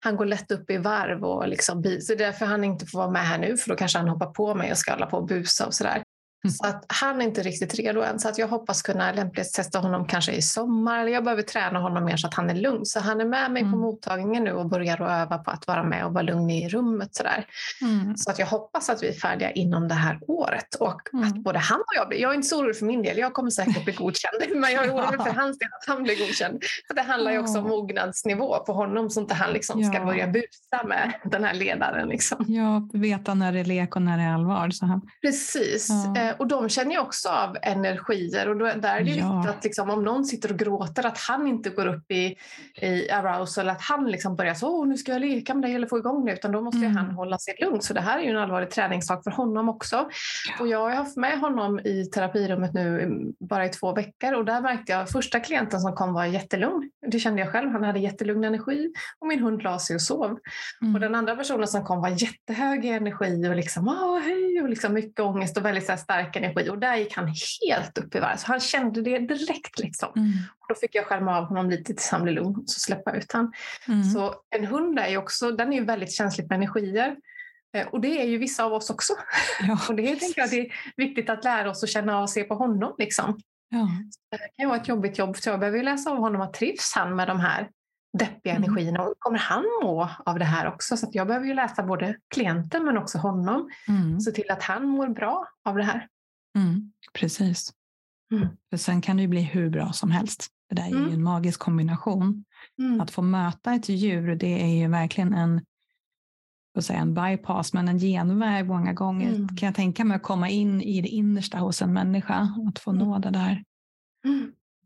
han går lätt upp i varv och liksom, så det är därför han inte får vara med här nu för då kanske han hoppar på mig och ska hålla på och busa och sådär. Mm. Så att han är inte riktigt redo än. Så att jag hoppas kunna lämplighetstesta honom kanske i sommar. Jag behöver träna honom mer så att han är lugn. Så han är med mig mm. på mottagningen nu och börjar att öva på att vara med och vara lugn i rummet. Sådär. Mm. Så att jag hoppas att vi är färdiga inom det här året. Och mm. att både han och jag blir, jag är inte så orolig för min del, jag kommer säkert bli godkänd. Men jag är orolig för hans del, att han blir godkänd. För det handlar ju också om mognadsnivå på honom så att inte han liksom ska börja busa med den här ledaren. Liksom. Ja, veta när det är lek och när det är allvar. Så han... Precis. Ja. Eh, och de känner ju också av energier och då, där är det ja. viktigt att liksom, om någon sitter och gråter att han inte går upp i, i arousal, att han liksom börjar så nu ska jag leka med dig eller få igång det utan då måste mm. han hålla sig lugn. Så det här är ju en allvarlig träningssak för honom också. Ja. Och jag har haft med honom i terapirummet nu bara i två veckor och där märkte jag första klienten som kom var jättelugn. Det kände jag själv, han hade jättelugn energi och min hund la sig och sov. Mm. Och den andra personen som kom var jättehög i energi och liksom, hej, och liksom mycket ångest och väldigt så stark energi och där gick han helt upp i varv. Så han kände det direkt. Liksom. Mm. Och då fick jag skärma av honom lite tills han blev lugn och så släppa ut honom. Mm. Så en hund är ju också, den är ju väldigt känslig för energier. Eh, och det är ju vissa av oss också. Ja. och det tänker jag det är viktigt att lära oss att känna av och se på honom. Liksom. Ja. Det kan ju vara ett jobbigt jobb, så jag behöver läsa av honom att trivs han med de här deppiga mm. energierna och kommer han må av det här också? Så jag behöver ju läsa både klienten men också honom. Mm. Se till att han mår bra av det här. Mm, precis. Mm. För sen kan det ju bli hur bra som helst. Det där är ju mm. en magisk kombination. Mm. Att få möta ett djur, det är ju verkligen en, säga, en bypass, men en genväg många gånger. Mm. Kan jag tänka mig att komma in i det innersta hos en människa, att få nå det där.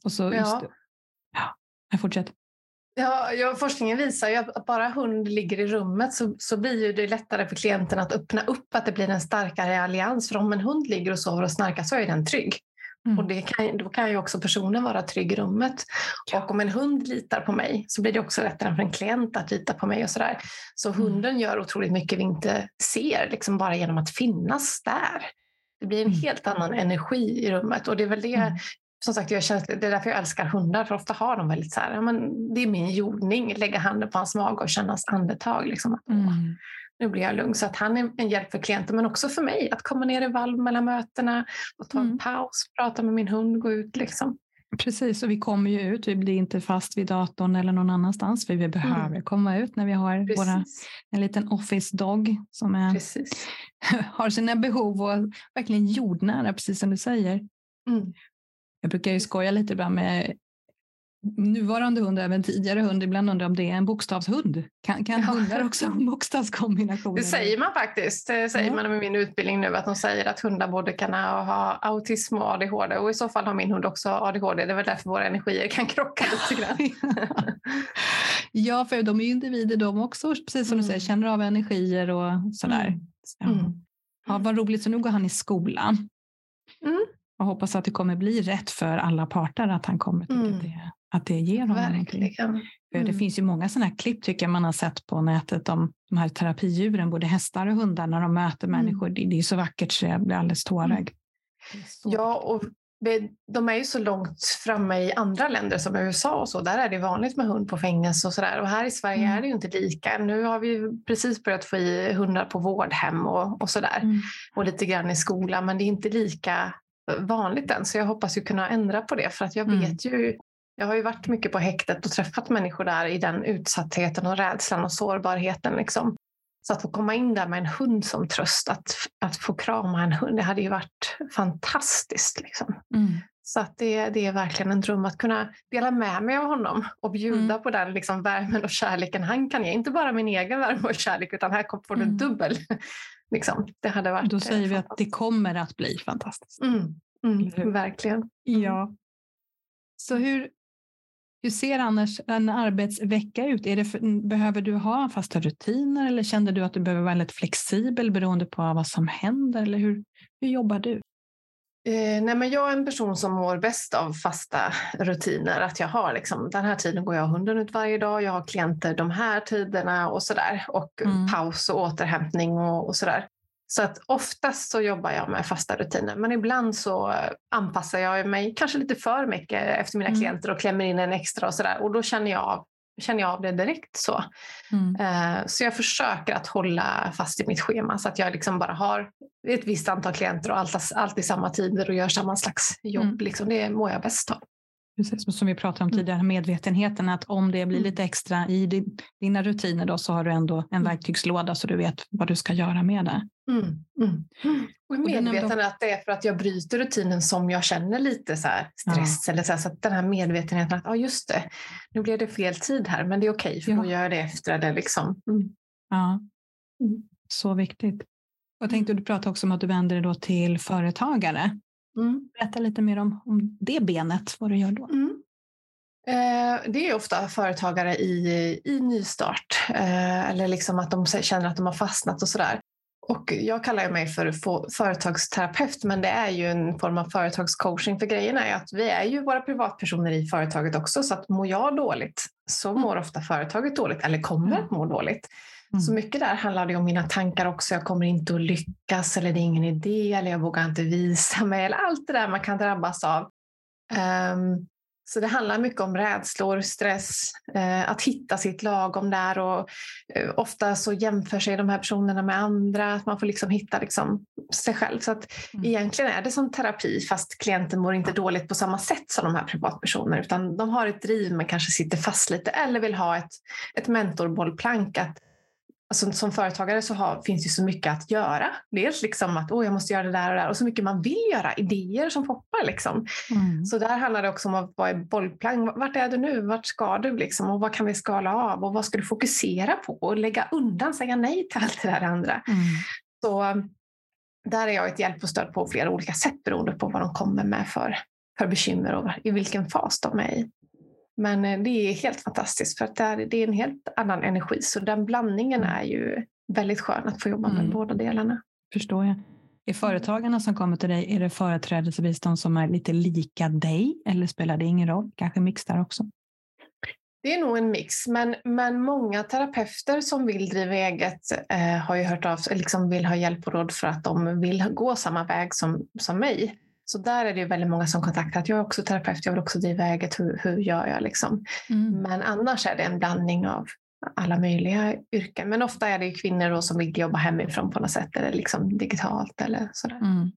Och så just, ja. ja, jag fortsätter. Ja, ja, forskningen visar ju att bara hund ligger i rummet så, så blir det lättare för klienten att öppna upp att det blir en starkare allians. För om en hund ligger och sover och snarkar så är den trygg. Mm. Och det kan, då kan ju också personen vara trygg i rummet. Ja. Och om en hund litar på mig så blir det också lättare för en klient att lita på mig. och Så, där. så mm. hunden gör otroligt mycket vi inte ser, liksom bara genom att finnas där. Det blir en mm. helt annan energi i rummet och det är väl det mm som sagt, jag känner, det är därför jag älskar hundar, för ofta har de väldigt så här, ja, men det är min jordning, lägga handen på hans mage och känna hans andetag. Liksom, mm. Nu blir jag lugn. Så att han är en hjälp för klienten, men också för mig. Att komma ner i valv mellan mötena och ta en mm. paus, prata med min hund, gå ut. Liksom. Precis, och vi kommer ju ut. Vi blir inte fast vid datorn eller någon annanstans, för vi behöver mm. komma ut när vi har våra, en liten office dog som är, har sina behov och verkligen jordnära, precis som du säger. Mm. Jag brukar ju skoja lite ibland med nuvarande hund och även tidigare hund. Ibland undrar om det är en bokstavshund. Kan, kan ja. hundar också ha bokstavskombinationer? Det säger man faktiskt. Det säger ja. man med min utbildning nu att de säger att hundar både kan ha autism och ADHD och i så fall har min hund också ADHD. Det är väl därför våra energier kan krocka lite grann. ja, för de är ju individer de också, precis som mm. du säger, känner av energier och sådär. Mm. Ja. Mm. Ja, vad roligt, så nu går han i skolan. Mm. Och hoppas att det kommer bli rätt för alla parter, att han kommer tycka mm. att, det, att det ger honom Verkligen. någonting. Mm. Det finns ju många sådana här klipp tycker jag man har sett på nätet om de här terapidjuren, både hästar och hundar, när de möter mm. människor. Det, det, är så vackert så jag blir alldeles tårögd. Mm. Ja, och de är ju så långt framme i andra länder som USA och så. Där är det vanligt med hund på fängelse och sådär. Och här i Sverige mm. är det ju inte lika. Nu har vi precis börjat få i hundar på vårdhem och, och sådär. Mm. Och lite grann i skolan. Men det är inte lika vanligt än. Så jag hoppas ju kunna ändra på det. För att jag mm. vet ju jag har ju varit mycket på häktet och träffat människor där i den utsattheten och rädslan och sårbarheten. Liksom. Så att få komma in där med en hund som tröst, att, att få krama en hund, det hade ju varit fantastiskt. Liksom. Mm. Så att det, det är verkligen en dröm att kunna dela med mig av honom och bjuda mm. på den liksom värmen och kärleken han kan ge. Inte bara min egen värme och kärlek utan här får du mm. dubbel. Liksom. det hade varit Då säger vi att det kommer att bli fantastiskt. Mm. mm verkligen. Mm. Ja. Så hur, hur ser annars en arbetsvecka ut? För, behöver du ha fasta rutiner eller kände du att du behöver vara väldigt flexibel beroende på vad som händer? Eller hur, hur jobbar du? Eh, nej men jag är en person som mår bäst av fasta rutiner. Att jag har liksom, den här tiden går jag hunden ut varje dag, jag har klienter de här tiderna och sådär. Och mm. paus och återhämtning och, och sådär. Så att oftast så jobbar jag med fasta rutiner, men ibland så anpassar jag mig kanske lite för mycket efter mina mm. klienter och klämmer in en extra och sådär. Och då känner jag av, känner jag av det direkt så. Mm. Uh, så jag försöker att hålla fast i mitt schema så att jag liksom bara har ett visst antal klienter och alltid, alltid samma tider och gör samma slags jobb. Mm. Liksom, det mår jag bäst av. Precis, som vi pratade om mm. tidigare, medvetenheten att om det blir mm. lite extra i dina rutiner då så har du ändå en mm. verktygslåda så du vet vad du ska göra med det. Mm. Mm. Och medveten att det är för att jag bryter rutinen som jag känner lite så stress. Ja. Eller så, här, så att den här medvetenheten att ja, just det, nu blev det fel tid här men det är okej okay, för ja. då gör jag det efter det. Liksom. Ja, så viktigt. Jag tänkte du pratade också om att du vänder dig då till företagare. Mm. Berätta lite mer om, om det benet, vad du gör då. Mm. Eh, det är ofta företagare i, i nystart eh, eller liksom att de känner att de har fastnat och sådär. Och jag kallar mig för företagsterapeut men det är ju en form av företagscoaching för grejen är att vi är ju våra privatpersoner i företaget också så att mår jag dåligt så mår ofta företaget dåligt eller kommer att må dåligt. Mm. Så mycket där handlar det om mina tankar också. Jag kommer inte att lyckas eller det är ingen idé eller jag vågar inte visa mig eller allt det där man kan drabbas av. Um, så det handlar mycket om rädslor, stress, eh, att hitta sitt lagom där och eh, ofta så jämför sig de här personerna med andra, att man får liksom hitta liksom sig själv. Så att mm. egentligen är det som terapi fast klienten mår inte dåligt på samma sätt som de här privatpersonerna utan de har ett driv men kanske sitter fast lite eller vill ha ett, ett mentorbollplank att Alltså, som företagare så har, finns det så mycket att göra. Dels liksom att oh, jag måste göra det där och det där och så mycket man vill göra, idéer som poppar. Liksom. Mm. Så där handlar det också om att vara i bollplank. Vart är du nu? Vart ska du? Liksom? Och vad kan vi skala av? Och vad ska du fokusera på? Och lägga undan, säga nej till allt det där andra. Mm. Så där är jag ett hjälp och stöd på flera olika sätt beroende på vad de kommer med för, för bekymmer och i vilken fas de är i. Men eh, det är helt fantastiskt för att det är, det är en helt annan energi. Så den blandningen mm. är ju väldigt skön att få jobba med mm. båda delarna. Förstår jag. Är företagarna som kommer till dig, är det företrädesvis de som är lite lika dig eller spelar det ingen roll? Kanske mix där också? Det är nog en mix, men, men många terapeuter som vill driva eget eh, har ju hört av sig, liksom vill ha hjälp och råd för att de vill gå samma väg som, som mig. Så där är det väldigt många som kontaktar att jag är också terapeut, jag vill också driva eget, hur, hur gör jag liksom? Mm. Men annars är det en blandning av alla möjliga yrken. Men ofta är det kvinnor som vill jobba hemifrån på något sätt eller liksom digitalt eller sådär. Mm.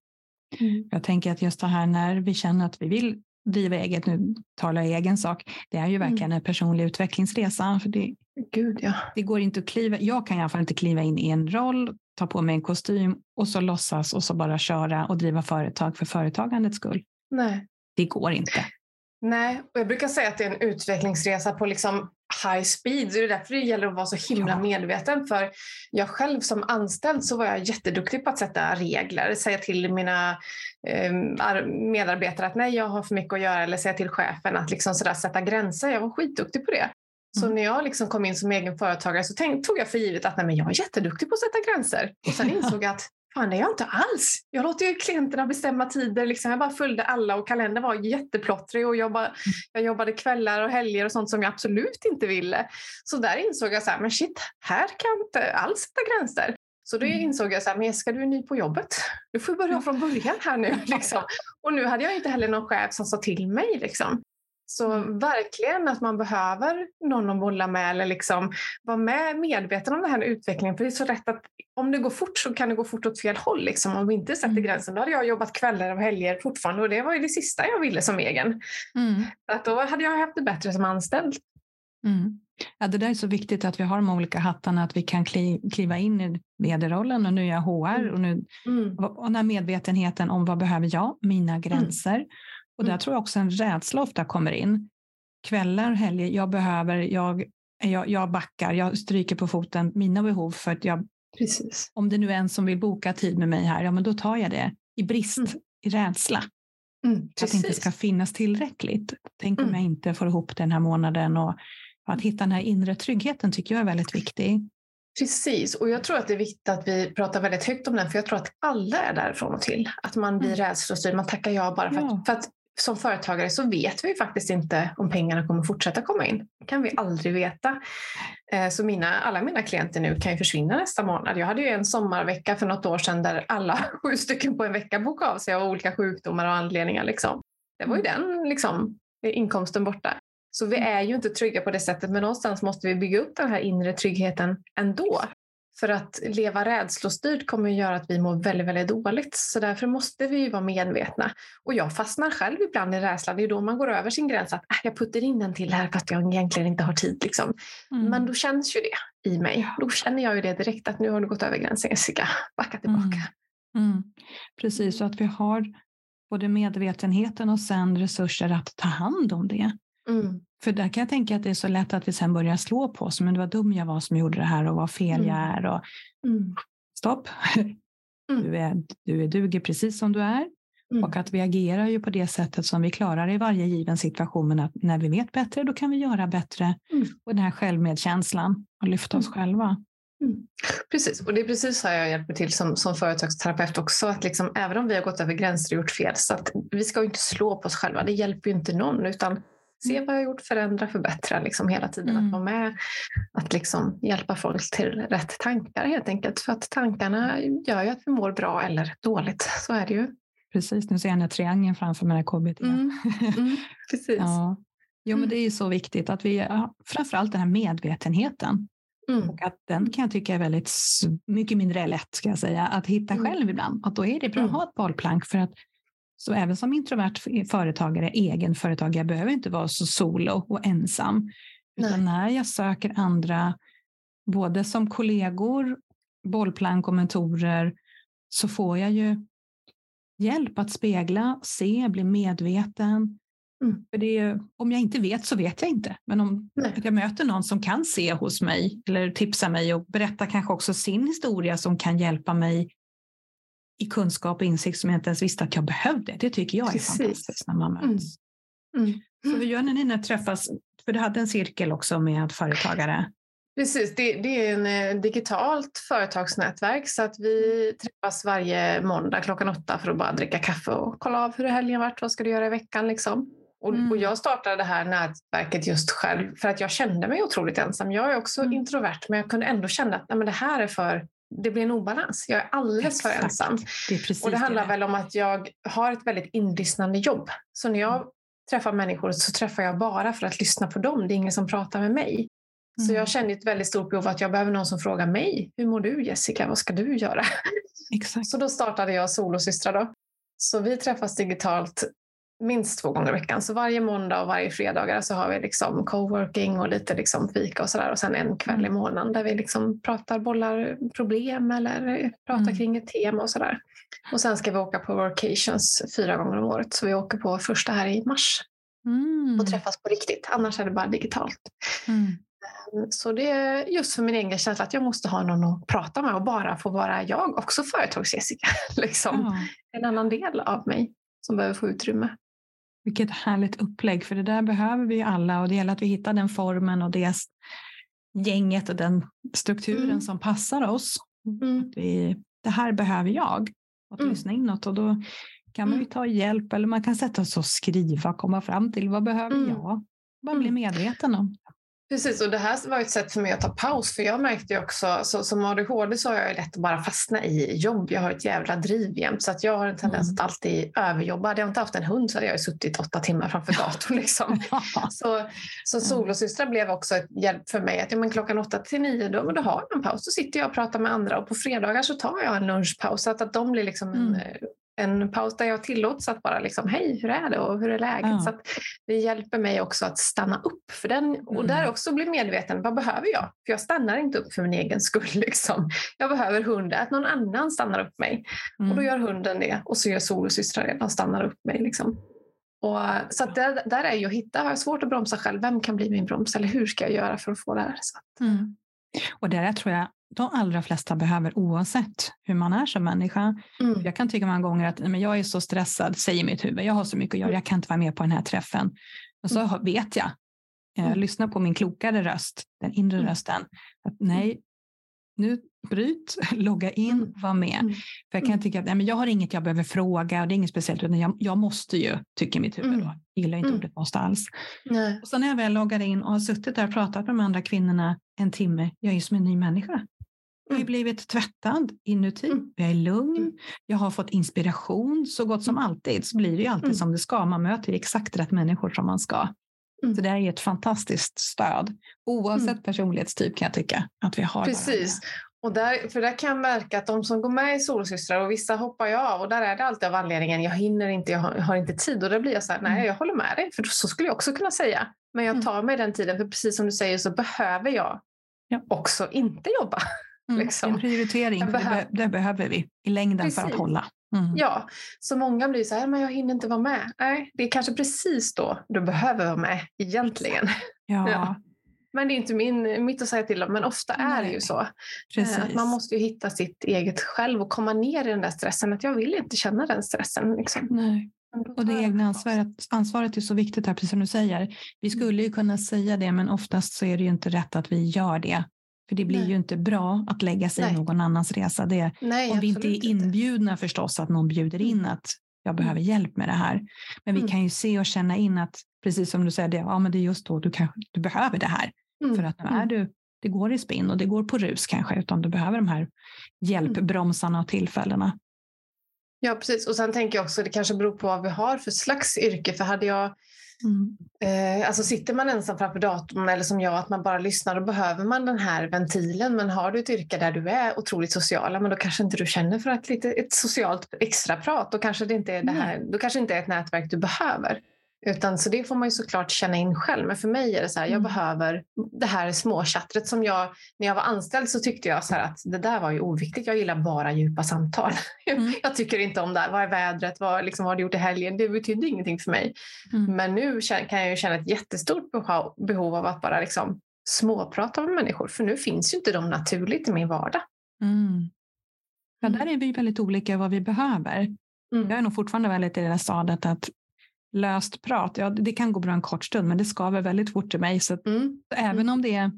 Mm. Jag tänker att just det här när vi känner att vi vill driva eget, nu talar jag egen sak, det är ju mm. verkligen en personlig utvecklingsresa. För det, Gud, ja. det går inte att kliva, jag kan i alla fall inte kliva in i en roll, ta på mig en kostym och så låtsas och så bara köra och driva företag för företagandets skull. Nej. Det går inte. Nej, och jag brukar säga att det är en utvecklingsresa på liksom high speed. Så det är därför det gäller att vara så himla medveten. För jag själv som anställd så var jag jätteduktig på att sätta regler. Säga till mina eh, medarbetare att nej, jag har för mycket att göra. Eller säga till chefen att liksom sådär, sätta gränser. Jag var skitduktig på det. Så mm. när jag liksom kom in som egen företagare så tänk, tog jag för givet att nej, men jag är jätteduktig på att sätta gränser. Och sen insåg jag att Fan, det är jag inte alls. Jag låter ju klienterna bestämma tider. Liksom. Jag bara följde alla och kalendern var jätteplottrig och jobba, jag jobbade kvällar och helger och sånt som jag absolut inte ville. Så där insåg jag så här, men shit, här kan jag inte alls sätta gränser. Så då mm. insåg jag så här, men Jessica du är ny på jobbet. Du får börja från början här nu. Liksom. Och nu hade jag inte heller någon chef som sa till mig. Liksom. Så mm. verkligen att man behöver någon att bolla med eller liksom vara med, medveten om den här utvecklingen. För det är så rätt att om det går fort så kan det gå fort åt fel håll. Liksom. Om vi inte sätter mm. gränsen, då hade jag jobbat kvällar och helger fortfarande och det var ju det sista jag ville som egen. Mm. Att då hade jag haft det bättre som anställd. Mm. Ja, det där är så viktigt att vi har de olika hattarna, att vi kan kliva in i vd-rollen och nu är jag HR mm. och, nu, mm. och den här medvetenheten om vad behöver jag, mina mm. gränser. Och där mm. tror jag också en rädsla ofta kommer in. Kvällar, helger, jag behöver, jag, jag, jag backar, jag stryker på foten mina behov för att jag, Precis. om det nu är en som vill boka tid med mig här, ja men då tar jag det i brist, mm. i rädsla. Mm, att det inte ska finnas tillräckligt. Tänk om mm. jag inte får ihop den här månaden och att hitta den här inre tryggheten tycker jag är väldigt viktig. Precis, och jag tror att det är viktigt att vi pratar väldigt högt om den, för jag tror att alla är därifrån och till. Att man blir mm. rädslostyrd, man tackar ja bara för, ja. Att, för att som företagare så vet vi faktiskt inte om pengarna kommer fortsätta komma in. Det kan vi aldrig veta. Eh, så mina, alla mina klienter nu kan ju försvinna nästa månad. Jag hade ju en sommarvecka för något år sedan där alla sju stycken på en vecka bokade av sig av olika sjukdomar och anledningar. Liksom. Det var ju mm. den liksom, inkomsten borta. Så vi är ju inte trygga på det sättet, men någonstans måste vi bygga upp den här inre tryggheten ändå. För att leva rädslostyrt kommer att göra att vi mår väldigt, väldigt dåligt. Så därför måste vi vara medvetna. Och jag fastnar själv ibland i rädsla. Det är då man går över sin gräns. Att äh, jag puttar in en till här fast jag egentligen inte har tid. Liksom. Mm. Men då känns ju det i mig. Då känner jag ju det direkt att nu har du gått över gränsen Jessica. Backa tillbaka. Mm. Mm. Precis, så att vi har både medvetenheten och sen resurser att ta hand om det. Mm. För där kan jag tänka att det är så lätt att vi sen börjar slå på oss, men det var dum jag var som gjorde det här och vad fel mm. jag är. Och, mm. Stopp, mm. du, är, du är duger precis som du är. Mm. Och att vi agerar ju på det sättet som vi klarar i varje given situation, men att när vi vet bättre, då kan vi göra bättre. Mm. Och den här självmedkänslan och lyfta oss själva. Mm. Precis, och det är precis så jag hjälper till som, som företagsterapeut också. Att liksom, även om vi har gått över gränser och gjort fel, så att vi ska inte slå på oss själva. Det hjälper ju inte någon. utan se vad jag har gjort, förändra, förbättra liksom hela tiden. Mm. Att vara med, att liksom hjälpa folk till rätt tankar helt enkelt. För att tankarna gör ju att vi mår bra eller dåligt. Så är det ju. Precis, nu ser jag den här triangeln framför mig, KBT. Mm. Mm. Precis. ja. Jo, men det är ju så viktigt att vi, framförallt den här medvetenheten. Mm. Och att den kan jag tycka är väldigt mycket mindre lätt ska jag säga, att hitta mm. själv ibland. Att då är det bra att mm. ha ett bollplank för att så även som introvert företagare, egenföretagare, jag behöver inte vara så solo och ensam. Utan när jag söker andra, både som kollegor, bollplank och mentorer, så får jag ju hjälp att spegla, se, bli medveten. Mm. För det är, om jag inte vet så vet jag inte. Men om jag möter någon som kan se hos mig eller tipsa mig och berätta kanske också sin historia som kan hjälpa mig i kunskap och insikt som jag inte ens visste att jag behövde. Det tycker jag är Precis. fantastiskt när man möts. Mm. Mm. Så hur gör ni när ni träffas? För du hade en cirkel också med företagare. Precis, det, det är en eh, digitalt företagsnätverk så att vi träffas varje måndag klockan åtta för att bara dricka kaffe och kolla av hur helgen varit, vad ska du göra i veckan liksom. Och, mm. och, jag startade det här nätverket just själv för att jag kände mig otroligt ensam. Jag är också mm. introvert men jag kunde ändå känna att nej, men det här är för det blir en obalans. Jag är alldeles Exakt. för ensam. Det och det handlar det. väl om att jag har ett väldigt inlyssnande jobb. Så när jag mm. träffar människor så träffar jag bara för att lyssna på dem. Det är ingen som pratar med mig. Mm. Så jag känner ett väldigt stort behov att jag behöver någon som frågar mig. Hur mår du Jessica? Vad ska du göra? Exakt. Så då startade jag Solosystrar. Då. Så vi träffas digitalt minst två gånger i veckan. Så varje måndag och varje fredag så har vi liksom coworking och lite liksom fika och sådär. Och sen en kväll i mm. månaden där vi liksom pratar, bollar problem eller pratar mm. kring ett tema och sådär. Och sen ska vi åka på workations fyra gånger om året. Så vi åker på första här i mars. mm. och träffas på riktigt. Annars är det bara digitalt. Mm. Ehm, så det är just för min egen känsla att jag måste ha någon att prata med och bara få vara jag, också företags-Jessica. Liksom. En annan del av mig som behöver få utrymme. Vilket härligt upplägg, för det där behöver vi alla och det gäller att vi hittar den formen och det gänget och den strukturen mm. som passar oss. Mm. Vi, det här behöver jag. Att mm. lyssna inåt och då kan man ju mm. ta hjälp eller man kan sätta sig och skriva och komma fram till vad behöver mm. jag? Bara bli mm. medveten om. Precis, och det här var ett sätt för mig att ta paus. För jag märkte ju också, så, som ADHD så har jag lätt att bara fastna i jobb. Jag har ett jävla driv jämt. Så att jag har en tendens mm. att alltid överjobba. Hade jag inte haft en hund så hade jag suttit åtta timmar framför datorn. Liksom. så så solosystrar blev också ett hjälp för mig. Att ja, men klockan åtta till nio då, då har jag en paus. Då sitter jag och pratar med andra. Och på fredagar så tar jag en lunchpaus. Så att, att de blir liksom mm. En paus där jag tillåts att bara liksom, hej, hur är det och hur är läget? Ja. Så det hjälper mig också att stanna upp för den och mm. där också bli medveten, vad behöver jag? För jag stannar inte upp för min egen skull. Liksom. Jag behöver hunden, att någon annan stannar upp mig. Mm. Och då mm. gör hunden det och så gör solosystrar det, de stannar upp mig. Liksom. Och, så där, där är ju att hitta, har jag svårt att bromsa själv, vem kan bli min broms? Eller hur ska jag göra för att få det här? Så att, mm. Och där tror jag de allra flesta behöver oavsett hur man är som människa. Mm. Jag kan tycka många gånger att men jag är så stressad, säger mitt huvud, jag har så mycket att göra, jag kan inte vara med på den här träffen. Och så mm. vet jag, jag mm. lyssnar på min klokare röst, den inre mm. rösten, att nej, nu bryt, logga in, mm. var med. Mm. För jag kan tycka att nej, men jag har inget jag behöver fråga och det är inget speciellt, utan jag, jag måste ju, tycker mitt huvud då. Jag gillar inte mm. ordet måste alls. Nej. Och så när jag väl loggar in och har suttit där och pratat med de andra kvinnorna en timme, jag är som en ny människa. Jag har mm. blivit tvättad inuti, mm. jag är lugn, mm. jag har fått inspiration. Så gott som alltid så blir det ju alltid mm. som det ska. Man möter exakt rätt människor som man ska. Mm. Så det är ett fantastiskt stöd, oavsett mm. personlighetstyp kan jag tycka. att vi har Precis. Och där, för där kan jag märka att de som går med i Solsystrar och vissa hoppar jag av och där är det alltid av anledningen jag hinner inte, jag har, jag har inte tid och då blir jag så här, nej jag håller med dig för så skulle jag också kunna säga. Men jag tar mig den tiden för precis som du säger så behöver jag ja. också inte jobba. Mm, liksom. En prioritering, behöver... Det, det, behöver vi i längden precis. för att hålla. Mm. Ja, så många blir så här, men jag hinner inte vara med. Nej, det är kanske precis då du behöver vara med egentligen. Ja. ja. Men det är inte min, mitt att säga till om, men ofta Nej. är det ju så. Eh, precis. Man måste ju hitta sitt eget själv och komma ner i den där stressen. Att jag vill inte känna den stressen. Liksom. Nej. Och det egna ansvaret, ansvaret är så viktigt här, precis som du säger. Vi mm. skulle ju kunna säga det, men oftast så är det ju inte rätt att vi gör det. För det blir Nej. ju inte bra att lägga sig Nej. i någon annans resa. Det, Nej, om vi inte är inbjudna inte. förstås, att någon bjuder in mm. att jag behöver mm. hjälp med det här. Men mm. vi kan ju se och känna in att, precis som du säger, det, ja, men det är just då du, kanske, du behöver det här. Mm. För att nu är mm. du, det går i spinn och det går på rus kanske, utan du behöver de här mm. hjälpbromsarna och tillfällena. Ja, precis. Och sen tänker jag också, att det kanske beror på vad vi har för slags yrke. För hade jag Mm. Eh, alltså sitter man ensam framför datorn eller som jag att man bara lyssnar då behöver man den här ventilen. Men har du ett yrke där du är otroligt social, men då kanske inte du känner för ett, lite, ett socialt extraprat. Då kanske det inte är det här, då kanske inte är ett nätverk du behöver. Utan, så det får man ju såklart känna in själv. Men för mig är det så här, jag mm. behöver det här småchattret som jag, när jag var anställd så tyckte jag så att det där var ju oviktigt. Jag gillar bara djupa samtal. Mm. jag tycker inte om det här. Vad är vädret? Vad, liksom, vad har du gjort i helgen? Det betydde ingenting för mig. Mm. Men nu kan jag ju känna ett jättestort behov av att bara liksom småprata med människor. För nu finns ju inte de naturligt i min vardag. Mm. Ja, där är vi väldigt olika vad vi behöver. Mm. Jag är nog fortfarande väldigt i det där stadiet att löst prat, ja det kan gå bra en kort stund men det skaver väldigt fort i mig. Så mm. även mm. om det är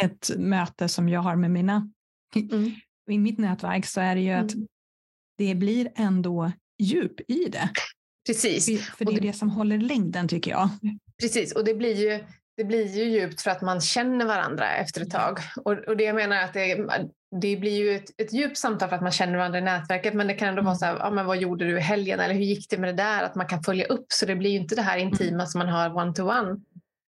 ett möte som jag har med mina, mm. i mitt nätverk så är det ju att mm. det blir ändå djup i det. Precis. För det är det, det som håller längden tycker jag. Precis, och det blir ju det blir ju djupt för att man känner varandra efter ett tag. Och, och det jag menar att det, det blir ju ett, ett djupt samtal för att man känner varandra i nätverket men det kan ändå vara mm. så här, ja, men vad gjorde du i helgen eller hur gick det med det där? Att man kan följa upp så det blir ju inte det här intima mm. som man har one-to-one.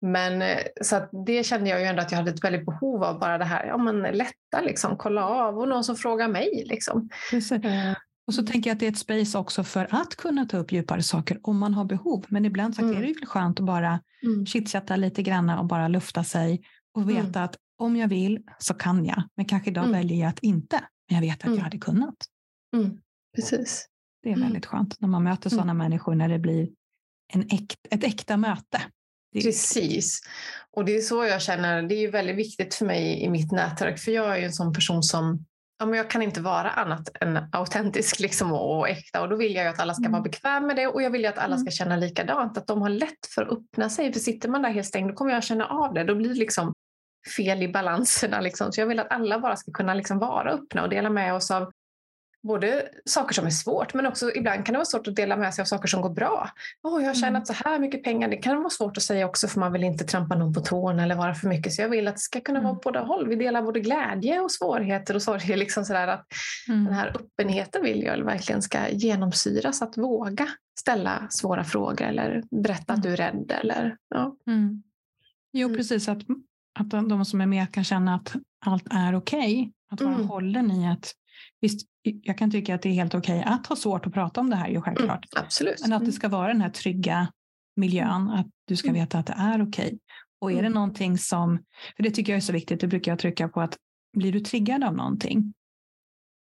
Men eh, så det kände jag ju ändå att jag hade ett väldigt behov av bara det här, ja men lätta liksom, kolla av och någon som frågar mig liksom. Uh, och så tänker jag att det är ett space också för att kunna ta upp djupare saker om man har behov. Men ibland så mm. är det ju skönt att bara mm. chitchatta lite grann och bara lufta sig och mm. veta mm. att om jag vill så kan jag. Men kanske idag mm. väljer jag att inte. Men jag vet att jag mm. hade kunnat. Precis. Det är väldigt skönt när man möter sådana människor när det blir en äkt, ett äkta möte. Precis. Och det är så jag känner, det är väldigt viktigt för mig i mitt nätverk, för jag är ju en sån person som ja, men jag kan inte vara annat än autentisk liksom, och, äkta och då vill jag att alla ska vara mm. bekväma med det och jag vill ju att alla ska mm. känna likadant, att de har lätt för att öppna sig. För sitter man där helt stängd då kommer jag känna av det. Då blir det liksom fel i balanserna. Liksom. Så jag vill att alla bara ska kunna liksom vara öppna och dela med oss av både saker som är svårt men också ibland kan det vara svårt att dela med sig av saker som går bra. Oh, jag har tjänat mm. så här mycket pengar. Det kan vara svårt att säga också för man vill inte trampa någon på tårna eller vara för mycket. Så jag vill att det ska kunna mm. vara båda håll. Vi delar både glädje och svårigheter och sorger. Liksom sådär att mm. Den här öppenheten vill jag verkligen ska genomsyras. Att våga ställa svåra frågor eller berätta att mm. du är rädd. Eller, ja. Mm. Jo, precis. Att, att de som är med kan känna att allt är okej. Okay. Att vara mm. hållen i att Visst, jag kan tycka att det är helt okej okay att ha svårt att prata om det här, ju självklart. Mm, absolut. Men att det mm. ska vara den här trygga miljön, att du ska mm. veta att det är okej. Okay. Och är det mm. någonting som, för det tycker jag är så viktigt, det brukar jag trycka på att blir du triggad av någonting,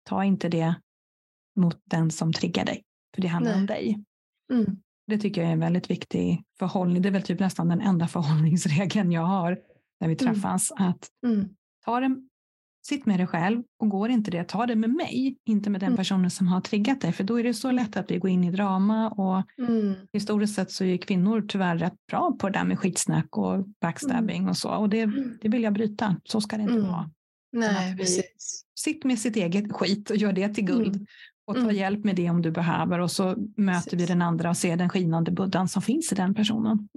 ta inte det mot den som triggar dig, för det handlar Nej. om dig. Mm. Det tycker jag är en väldigt viktig förhållning. Det är väl typ nästan den enda förhållningsregeln jag har när vi träffas. Mm. Att ta det Sitt med dig själv och går inte det, ta det med mig, inte med den mm. personen som har triggat dig. För då är det så lätt att vi går in i drama och mm. historiskt sett så är kvinnor tyvärr rätt bra på det där med skitsnack och backstabbing mm. och så. Och det, mm. det vill jag bryta, så ska det inte mm. vara. Nej, precis. Sitt med sitt eget skit och gör det till guld. Mm. Och ta hjälp med det om du behöver och så möter precis. vi den andra och ser den skinande buddhan som finns i den personen.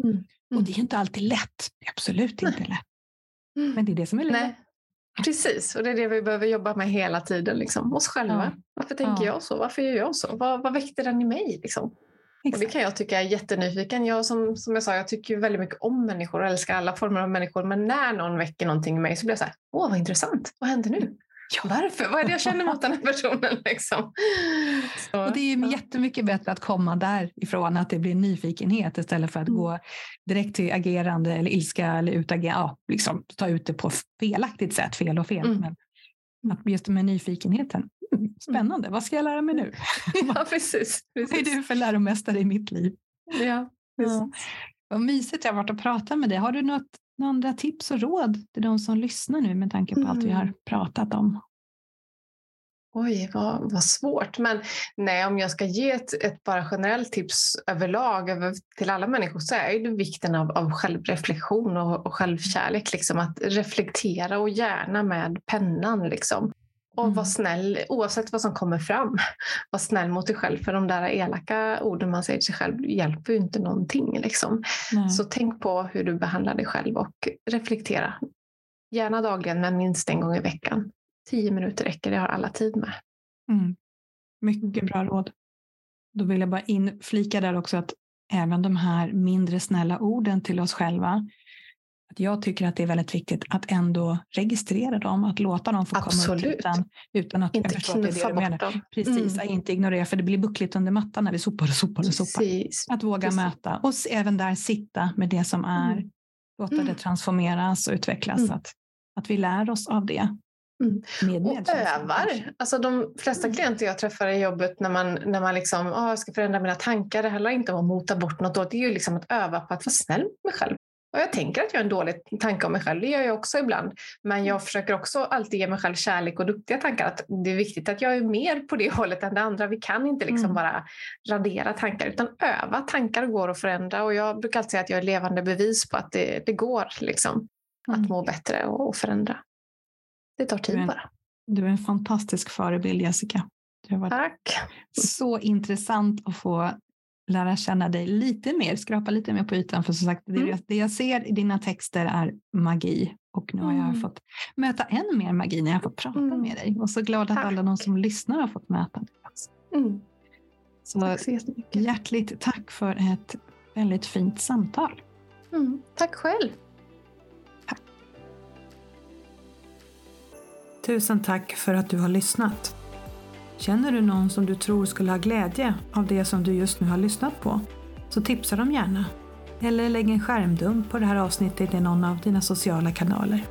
Och det är inte alltid lätt, absolut inte lätt. Men det är det som är livet. Precis, och det är det vi behöver jobba med hela tiden. Liksom. Oss själva. Ja. Varför tänker ja. jag så? Varför gör jag så? Vad, vad väckte den i mig? Liksom? Och det kan jag tycka är jättenyfiken. Jag, som, som jag sa, jag tycker väldigt mycket om människor och älskar alla former av människor. Men när någon väcker någonting i mig så blir jag så här, åh vad intressant, vad händer nu? Ja. Varför? Vad är det jag känner mot den här personen? Liksom? och det är ju jättemycket bättre att komma därifrån, att det blir nyfikenhet istället för att mm. gå direkt till agerande eller ilska eller utagera, ja, liksom, ta ut det på felaktigt sätt, fel och fel. Mm. Men att just med nyfikenheten, mm, mm. spännande, vad ska jag lära mig nu? ja, precis, precis. Vad är du för läromästare i mitt liv? Ja, ja. Vad mysigt det har varit att prata med dig. Har du något några andra tips och råd till de som lyssnar nu med tanke på mm. allt vi har mm. pratat om? Oj, vad, vad svårt. Men nej, om jag ska ge ett, ett bara generellt tips överlag över, till alla människor så är det vikten av, av självreflektion och, och självkärlek. Liksom, att reflektera och gärna med pennan. Liksom. Och mm. vara snäll oavsett vad som kommer fram. Var snäll mot dig själv för de där elaka orden man säger till sig själv hjälper ju inte någonting. Liksom. Så tänk på hur du behandlar dig själv och reflektera. Gärna dagligen men minst en gång i veckan. Tio minuter räcker, det har alla tid med. Mm. Mycket bra råd. Då vill jag bara inflika där också att även de här mindre snälla orden till oss själva att jag tycker att det är väldigt viktigt att ändå registrera dem, att låta dem få Absolut. komma ut utan, utan att inte det du menar. Dem. Precis, mm. inte ignorera för det blir buckligt under mattan när vi sopar och sopar och sopar. Precis. Att våga Precis. möta och även där sitta med det som är, mm. låta mm. det transformeras och utvecklas. Mm. Att, att vi lär oss av det. Mm. Och övar. Alltså de flesta mm. klienter jag träffar i jobbet när man, när man liksom, oh, jag ska förändra mina tankar, det handlar inte om att mota bort något. Det är ju liksom att öva på att vara snäll med mig själv. Och jag tänker att jag har en dålig tanke om mig själv, det gör jag också ibland. Men jag mm. försöker också alltid ge mig själv kärlek och duktiga tankar. Att det är viktigt att jag är mer på det hållet än det andra. Vi kan inte liksom mm. bara radera tankar utan öva. Tankar går att förändra och jag brukar alltid säga att jag är levande bevis på att det, det går liksom, mm. att må bättre och, och förändra. Det tar tid du en, bara. Du är en fantastisk förebild Jessica. Tack. så intressant att få lära känna dig lite mer, skrapa lite mer på ytan. För som sagt, mm. det, det, jag ser i dina texter är magi. Och nu har jag mm. fått möta ännu mer magi när jag fått prata mm. med dig. Och så glad tack. att alla de som lyssnar har fått möta dig. Mm. Så, tack så hjärtligt tack för ett väldigt fint samtal. Mm. Tack själv. Tack. Tusen tack för att du har lyssnat. Känner du någon som du tror skulle ha glädje av det som du just nu har lyssnat på? Så tipsa dem gärna. Eller lägg en skärmdump på det här avsnittet i någon av dina sociala kanaler.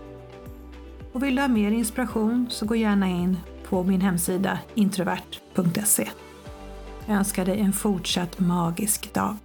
Och vill du ha mer inspiration så gå gärna in på min hemsida introvert.se. Jag önskar dig en fortsatt magisk dag.